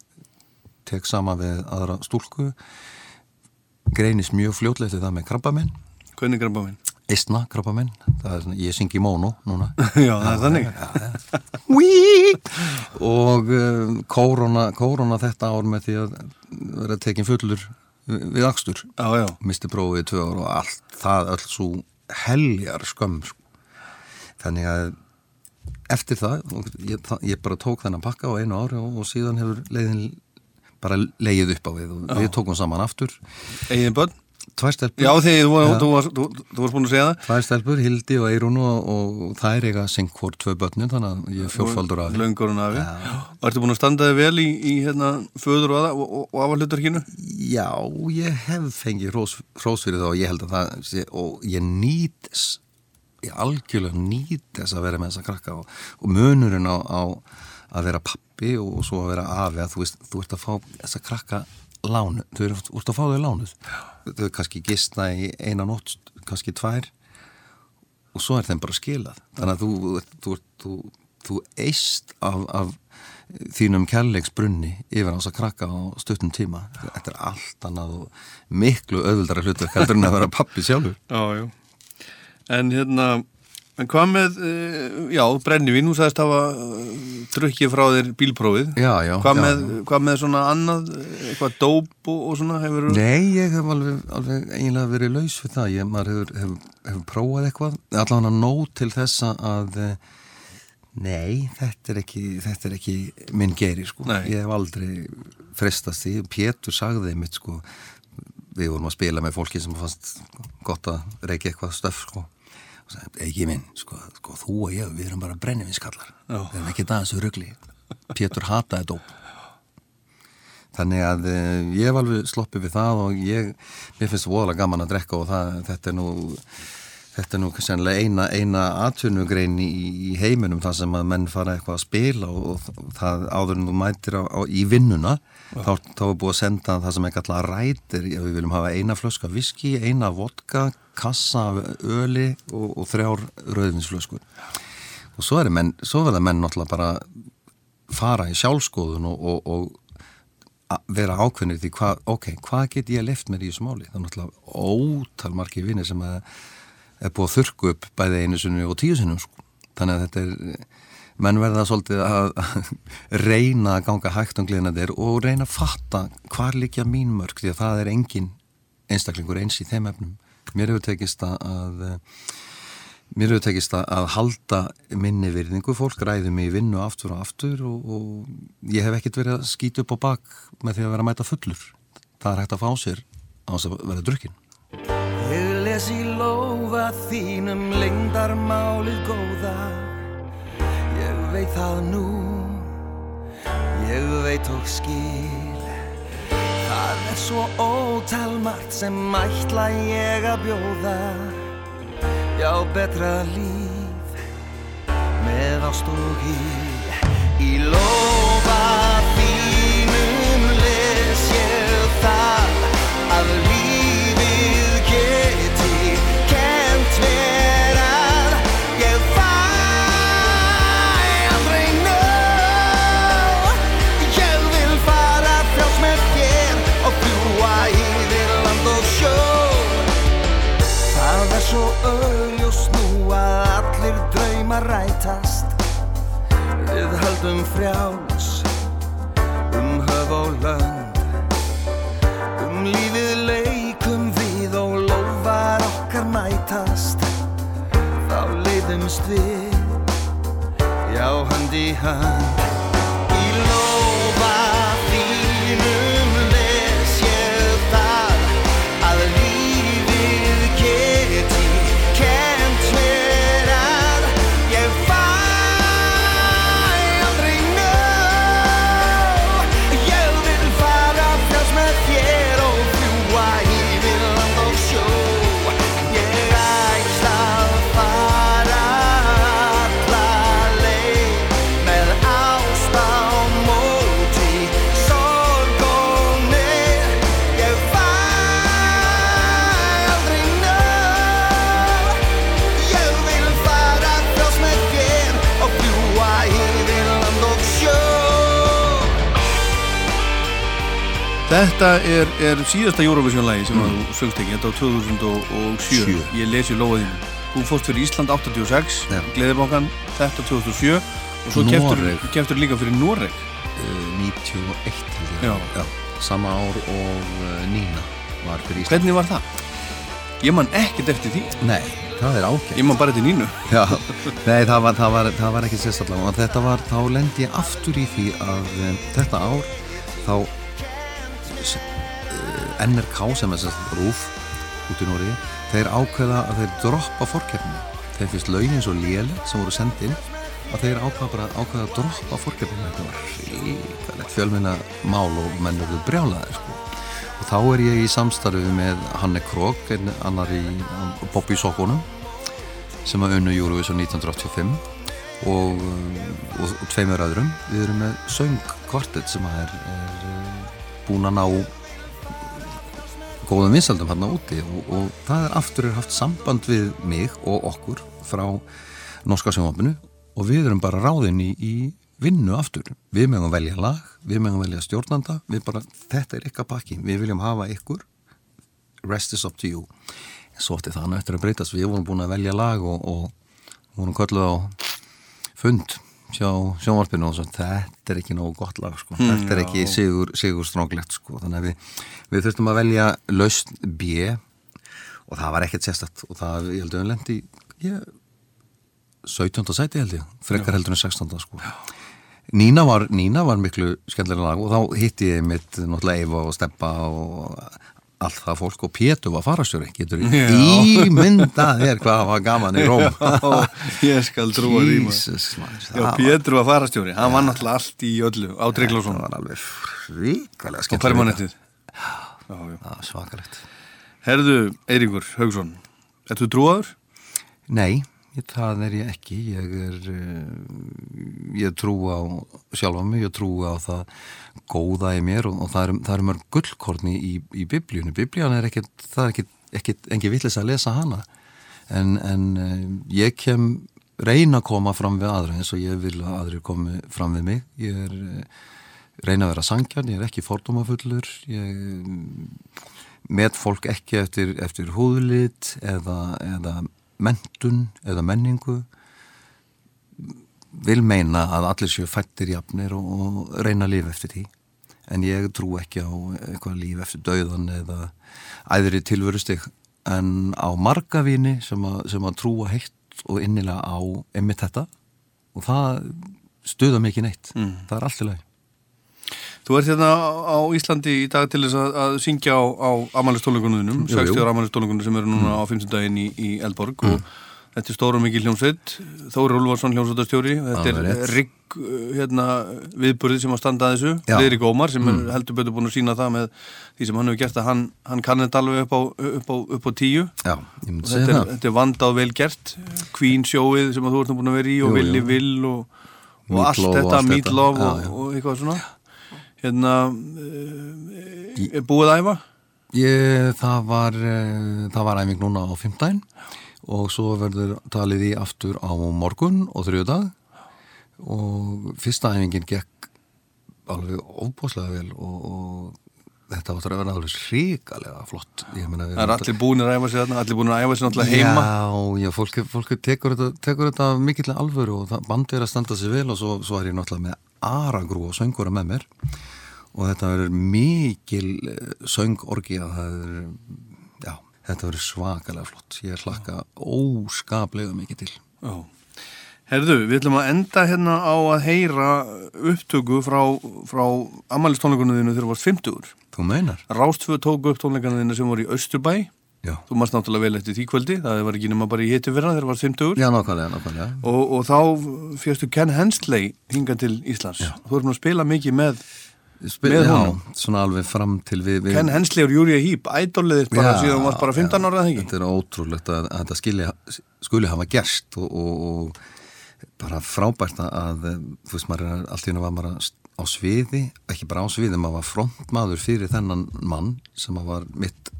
tek sama við aðra stúlku greinist mjög fljótlega til það með krabbaminn Hvernig grabba minn? Eistna krabbaminn það er svona, ég syngi mónu núna Já, það er þannig. Og uh, kórona, kórona þetta ár með því að vera tekin fullur við akstur Já, já. misti prófið í tvö ár og allt það öll svo heljar skömm sko. þannig að eftir það, ég, ég bara tók þennan pakka á einu ári og, og síðan hefur leiðin bara leiðið upp á við og við tókum saman aftur Egin börn? Tvær stelpur Já, þegar þú, Já. þú, þú, þú varst búin að segja það. Tvær stelpur, Hildi og Eirún og, og það er eiga sing hvort tvö börnin þannig að ég er fjórfaldur af Löngurinn afi. Og ertu búin að standa þig vel í, í hérna, föður og, aða- og, og, og afalhutarkinu? Já, ég hef fengið hrós, hrós fyrir það og ég held að það sé, og ég nýt algjörlega nýt þess að vera með þessa krakka og, og munurinn á, á að vera pappi og, og svo að vera afi að þú veist, þú ert að fá þessa krakka lánu, þú ert, ert að fá þau lánuð. Þau er kannski gistna í eina nótt, kannski tvær og svo er þeim bara skilað. Þannig að þú, þú, þú, þú eist af, af þínum kærleiksbrunni yfir á þess að krakka á stuttum tíma. Þetta er allt annað og miklu öðvöldara hlutverk heldur en að vera pappi sjálfur. Já, já. En hérna, en hvað með, uh, já, brennivín, þú sagðist hafa uh, drukkið frá þér bílprófið. Já, já, Hvað, já, með, hvað með svona annað, eh, eitthvað dóp og, og svona hefur... Nei, ég hef alveg, alveg eiginlega verið laus við það, ég, maður hefur, hefur, hefur prófað eitthvað, allavega nóg til þess að eh, nei, þetta er ekki, þetta er ekki minn geiri, sko, Nei. ég hef aldrei frestast því, Pétur sagði mitt, sko, við vorum að spila með fólki sem fannst gott að reykja eitthvað stöf, sko, ekki minn, sko, sko, þú og ég, við erum bara brennivinskallar, við erum ekki það þessu rugli, Pétur hataði dóp, Þannig að uh, ég hef alveg sloppið við það og ég, mér finnst voðalega gaman að drekka og það, þetta er nú, þetta er nú sennilega eina, eina atvinnugrein í, í heiminum þar sem að menn fara eitthvað að spila og, og það áður en þú mætir á, á, í vinnuna, þá, þá er búið að senda það sem ekki alltaf rætir, við viljum hafa eina flöska viski, eina vodka, kassa af öli og, og þrjár rauðvinsflöskur. Og svo er menn, menn náttúrulega bara fara í sjálfskoðun og, og, og vera ákveðnir því hvað, ok, hvað get ég left mér í þessu máli? Það er náttúrulega ótal margir vinir sem að er búið að þurrku upp bæði einu sinni og tíu sinnum sko. Þannig að þetta er, menn verða svolítið að reyna að ganga hægt um gleðinadir og reyna að fatta hvar líkja mín mörg því að það er engin einstaklingur eins í þeim efnum. Mér hefur tekist að, Mér hefur tekist að, halda minni virðingu, fólk ræði mig í vinnu aftur og aftur og, og ég hef ekkert verið að skýta upp á bak með því að vera að mæta fullur. Það er hægt að fá sér á þess að vera drukkin. Ég les í lófa þínum lengdarmálið góða veit það nú. Ég veit og skil. Það er svo ótalmart sem ætla ég að bjóða. Já, betra líf með ást og í Í lófa Höldum frjáls um höf og lönd. Um lífið leikum við og lofar okkar mætast. Þá leiðumst við, já hönd í hönd Þetta er, er síðasta Eurovision-lægi sem mm. þú söngst ekki, þetta á 2007 Sjö. Ég lesi lóðinu Þú fórst fyrir Ísland 86, Já. Gleðibankan þetta 2007 og svo keftur líka fyrir Noreg Uh, 91 held ég. Já. Sama ár og uh, Nína var fyrir Ísland. Hvernig var það? Ég man ekkert eftir því Nei, það er ágætt. Ég man bara eftir Nínu Já, nei, það var, það var, það var ekki sérstaklega þetta var, þá lendi ég aftur í því að um, þetta ár þá NRK sem er sérst rúf út í Nóri þeir ákveða að þeir droppa fórkeppni þeir finnst launin svo léleg sem voru sendin að þeir ákveða að droppa fórkeppni þetta var ríkalegt fjölminna mál og menn eru brjálaðir sko. Og þá er ég í samstarfi með Hanne Krog, einn annar í Bobby Sokkunum sem að unnu Eurovision 1985 og, og, og tveimur öðrum. Við erum með söngkvartett sem er, er búin að ná góðum vinsaldum hérna úti og, og það er aftur er haft samband við mig og okkur frá norska sjónvapinu og við erum bara ráðin í, í vinnu aftur. Við mögum velja lag, við mögum velja stjórnanda, við bara, þetta er ykkar pakki, við viljum hafa ykkur, rest is up to you. Svo það nú eftir að breytast, við vorum búin að velja lag og, og vorum kölluð á fund hjá sjónvarpinu og svo þetta er ekki nógu gott lag sko. Hmm, þetta er já. ekki sigur, sigur strónglegt sko. þannig að við, við þurftum að velja lausn B og það var ekkert sérstætt og það, ég held að við lendi ég, 17. sæti held ég frekar heldur en 16. sko Nína var, Nína var miklu skemmtilega lag og þá hitti ég mitt náttúrulega Eva og Steppa og allt það fólk og Pétur var farastjóri getur ímyndað þér hvað var gaman í Róm? Já, ég skal trúa því Já, Pétur var farastjóri, hann var náttúrulega allt í öllu á Trygglason það var alveg ríkalega og skemmtilega permanentið svakalegt. Herðu, Eiríkur Haugsson Ertu trúaður? Nei, það er ég ekki. Ég er uh, ég trú á sjálfa mig ég trú á það góða í mér og, og það eru er mörg gullkorni í, í biblíunni, biblíun er ekkert það er ekkert, ekkert engi villis að lesa hana. En, en uh, ég kem reyna að koma fram við aðra eins og ég vil að aðrir komi fram við mig. Ég er uh, reyna að vera sangjarn, ég er ekki fordómafullur ég met fólk ekki eftir, eftir húðlit eða, eða mentun eða menningu vil meina að allir séu fættir jafnir og, og reyna lifa eftir því. En ég trú ekki á eitthvað líf eftir dauðan eða æðri tilverustig. En á marga vini sem, sem að trúa heitt og innilega á einmitt þetta og það stuða mikið neitt. Mm. það er allt í lagi Þú ert hérna á Íslandi í dag til þess að, að syngja á, á jú. 60 ára amalistónleikunum sem eru núna á 50 daginn í, í Eldborg og þetta er stóra mikið hljómsveit, Þóri Úlfarsson hljómsveitastjóri, þetta Alveg er rigg uh, hérna, viðburði sem að standa að þessu. Leiri Gómar sem er heldur betur búin að sína það með því sem hann hefur gert að hann, hann kann þetta alveg upp á, upp á, upp á tíu. Já, Þetta segja er, þetta er vandað vel gert Queen sjóið sem þú ert búin að vera í og Jú, Willi jú. Will og, og allt þetta, allt Meat þetta. Love Já, og, já. og eitthvað svona hérna uh, er búið æfa? Ég, það var, uh, það var æfing núna á fimmtæn og svo verður talið í aftur á morgun og þriðudag og fyrsta æfingin gekk alveg óbúslega vel og, og þetta áttur að vera alveg ríkalega flott. Meina, Það er allir búinir að æfa sig þarna, allir búinir að æfa sig náttúrulega heima Já, já, fólk, fólk tekur, þetta, þetta mikill alvöru og það, bandið er að standa sig vel og svo, svo er ég náttúrulega með aragrú og söngura með mér. Og þetta verður mikil eh, söngorgía það er, já, þetta verður svakalega flott. Ég hlakka óskaplega mikið til. Já. Herðu, við ætlum að enda hérna á að heyra upptöku frá, frá ammælistónleikunum þínu þegar þú varst 50 Þú meinar? Rástföð tóku upp tónleikana þínu sem voru í Östurbæ Já. Þú marst náttúrulega vel eftir því kvöldi það var ekki nema bara í hitu fyrra þegar þú varst 50 Já, nákvæmlega, nákvæmlega og, og þá fjöstu Ken Hensley hinga til Íslands Já. Þú erum að spila mikið með Spil, með já, honum. svona alveg fram til við, við Ken Hensley og Júria Hýp, ædóliðir bara Já, síðan þú varst bara 15 ára eða ekki Þetta er ótrúlegt að, að þetta skuli hafa gerst og, og, og bara frábært að, að þú veist maður er allt í hennu var maður á sviði, ekki bara á sviði, maður var frontmaður fyrir þennan mann sem að var mitt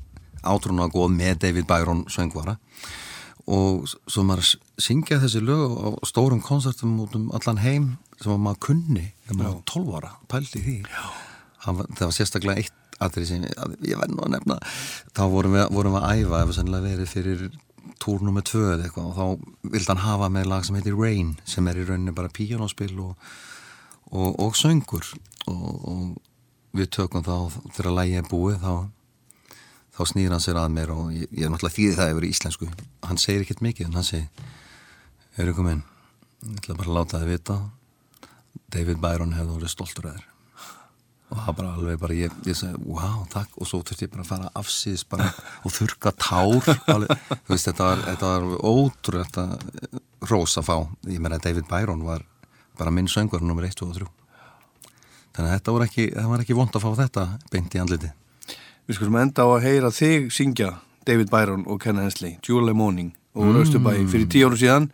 átrúna góð með David Byron söngvara. Og svo maður syngja þessi lög á stórum konsertum út um allan heim sem að maður kunni þegar maður var 12 ára, pældi því. Hann var, það var sérstaklega eitt atrið sem að ég verð nú að nefna. Þá vorum við, vorum við að æfa ef við sennilega verið fyrir túr nummer tvö eða eitthvað og þá vildi hann hafa með lag sem heitir Rain sem er í rauninni bara píjónaspil og, og, og söngur. Og, og við tökum þá þegar lagi er búið þá þá snýr hann sér að mér og ég, ég er náttúrulega þýðið það yfir í íslensku. Hann segir ekkert mikið en hann segir eru komin, ég ætla bara að láta þið vita. David Byron hefði orðið stoltur að þér. Og það bara alveg bara ég, ég segi, wow, takk. Og svo þurfti ég bara að fara afsýðis bara og þurka tár. Alveg, þú veist, þetta var, þetta var ótrúlega rós að fá. Ég meina David Byron var bara minn söngur nummer 1, 2 og 3 þannig að þetta var ekki, var ekki vond að fá þetta beint í andliti Við skulum enda á að heyra þig syngja David Byron og Ken Hensley July Morning og Röstubæ fyrir tíu árum síðan.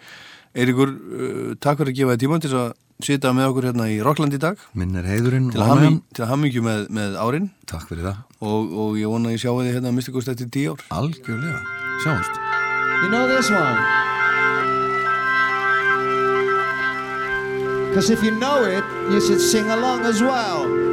Eiríkur, uh, takk fyrir að gefa þið tíma til að sita með okkur hérna í Rockland í dag. Minn er heiðurinn til að haming- til að hamingju með, með árin. Takk fyrir það. Og, og ég vona að ég sjáu þið hérna að mista kost eftir tíu ár. Algjörlega, sjáumst. You know this one? Because if you know it, you should sing along as well.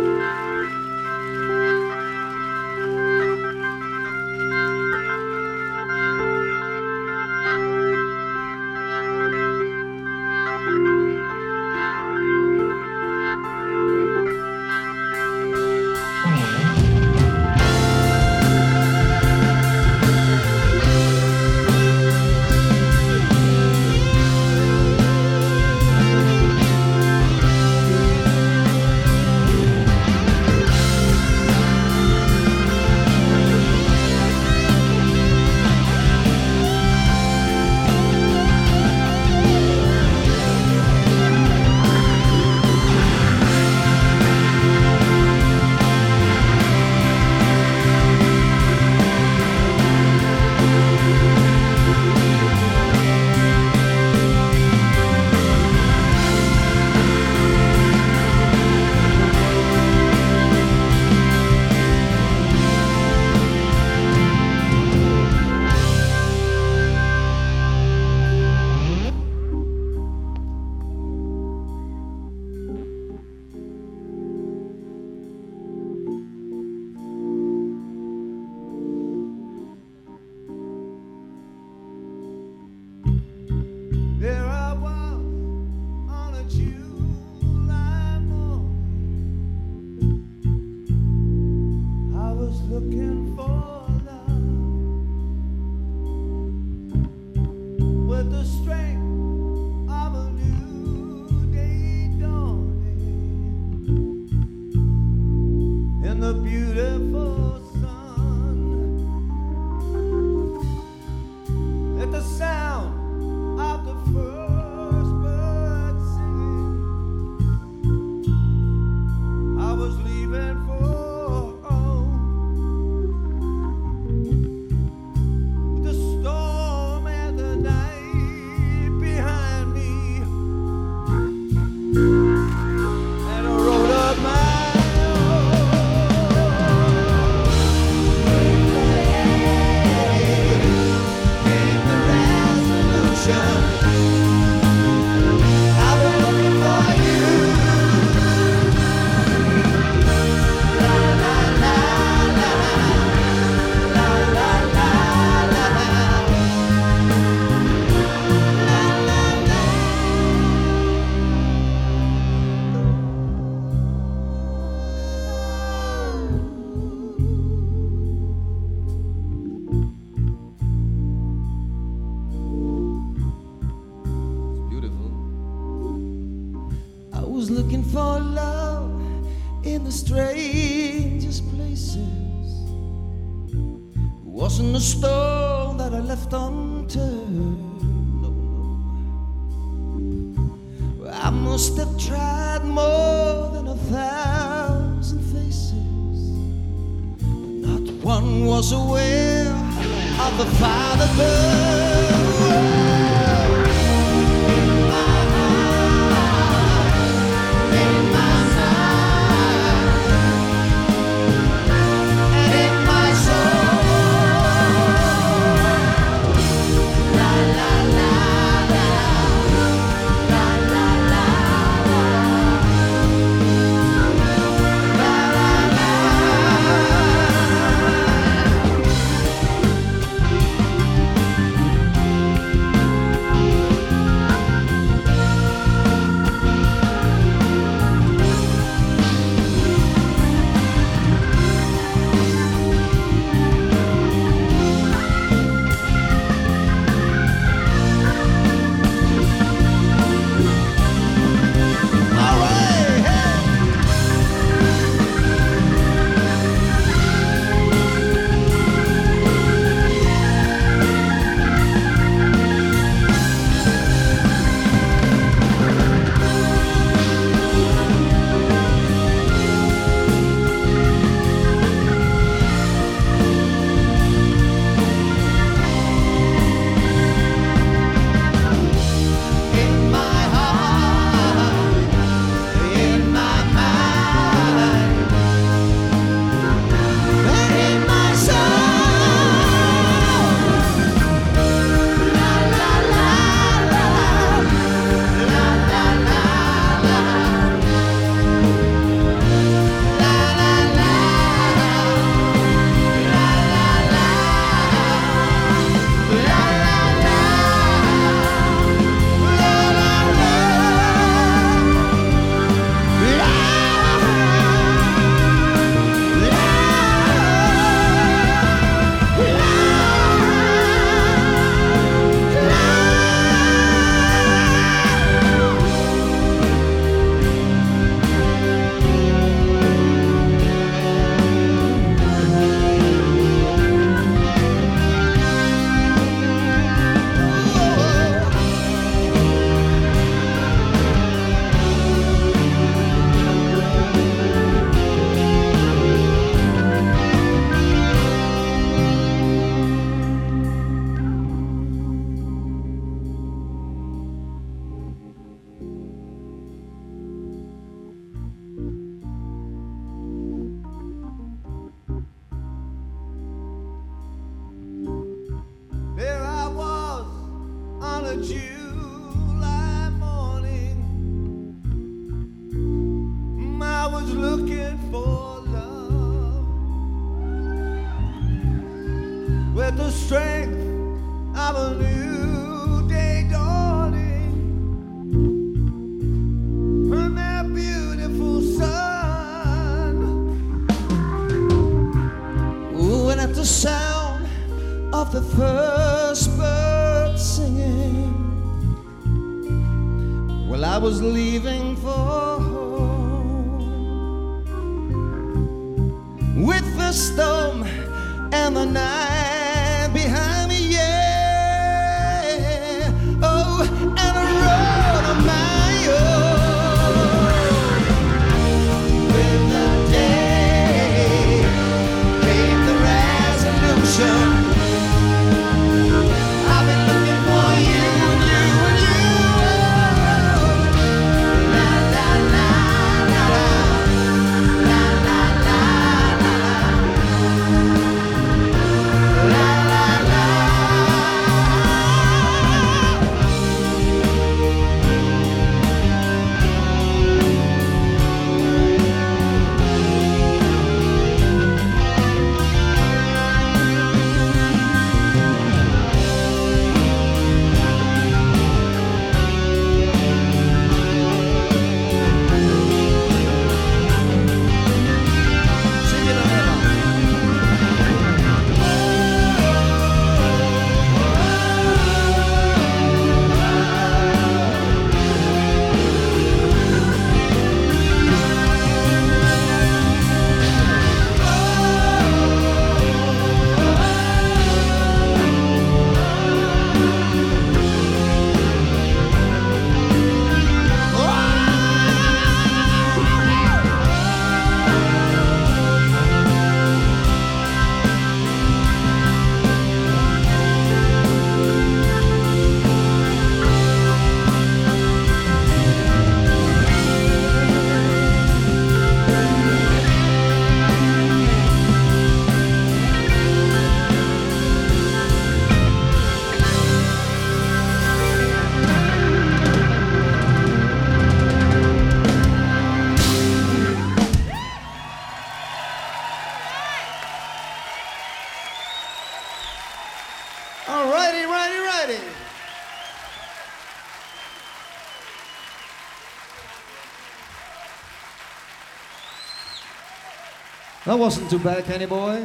That wasn't too bad, Kenny boy.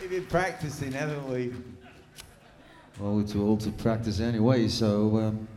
We've been practicing, haven't we? Well, we're too old to practice anyway, so. Um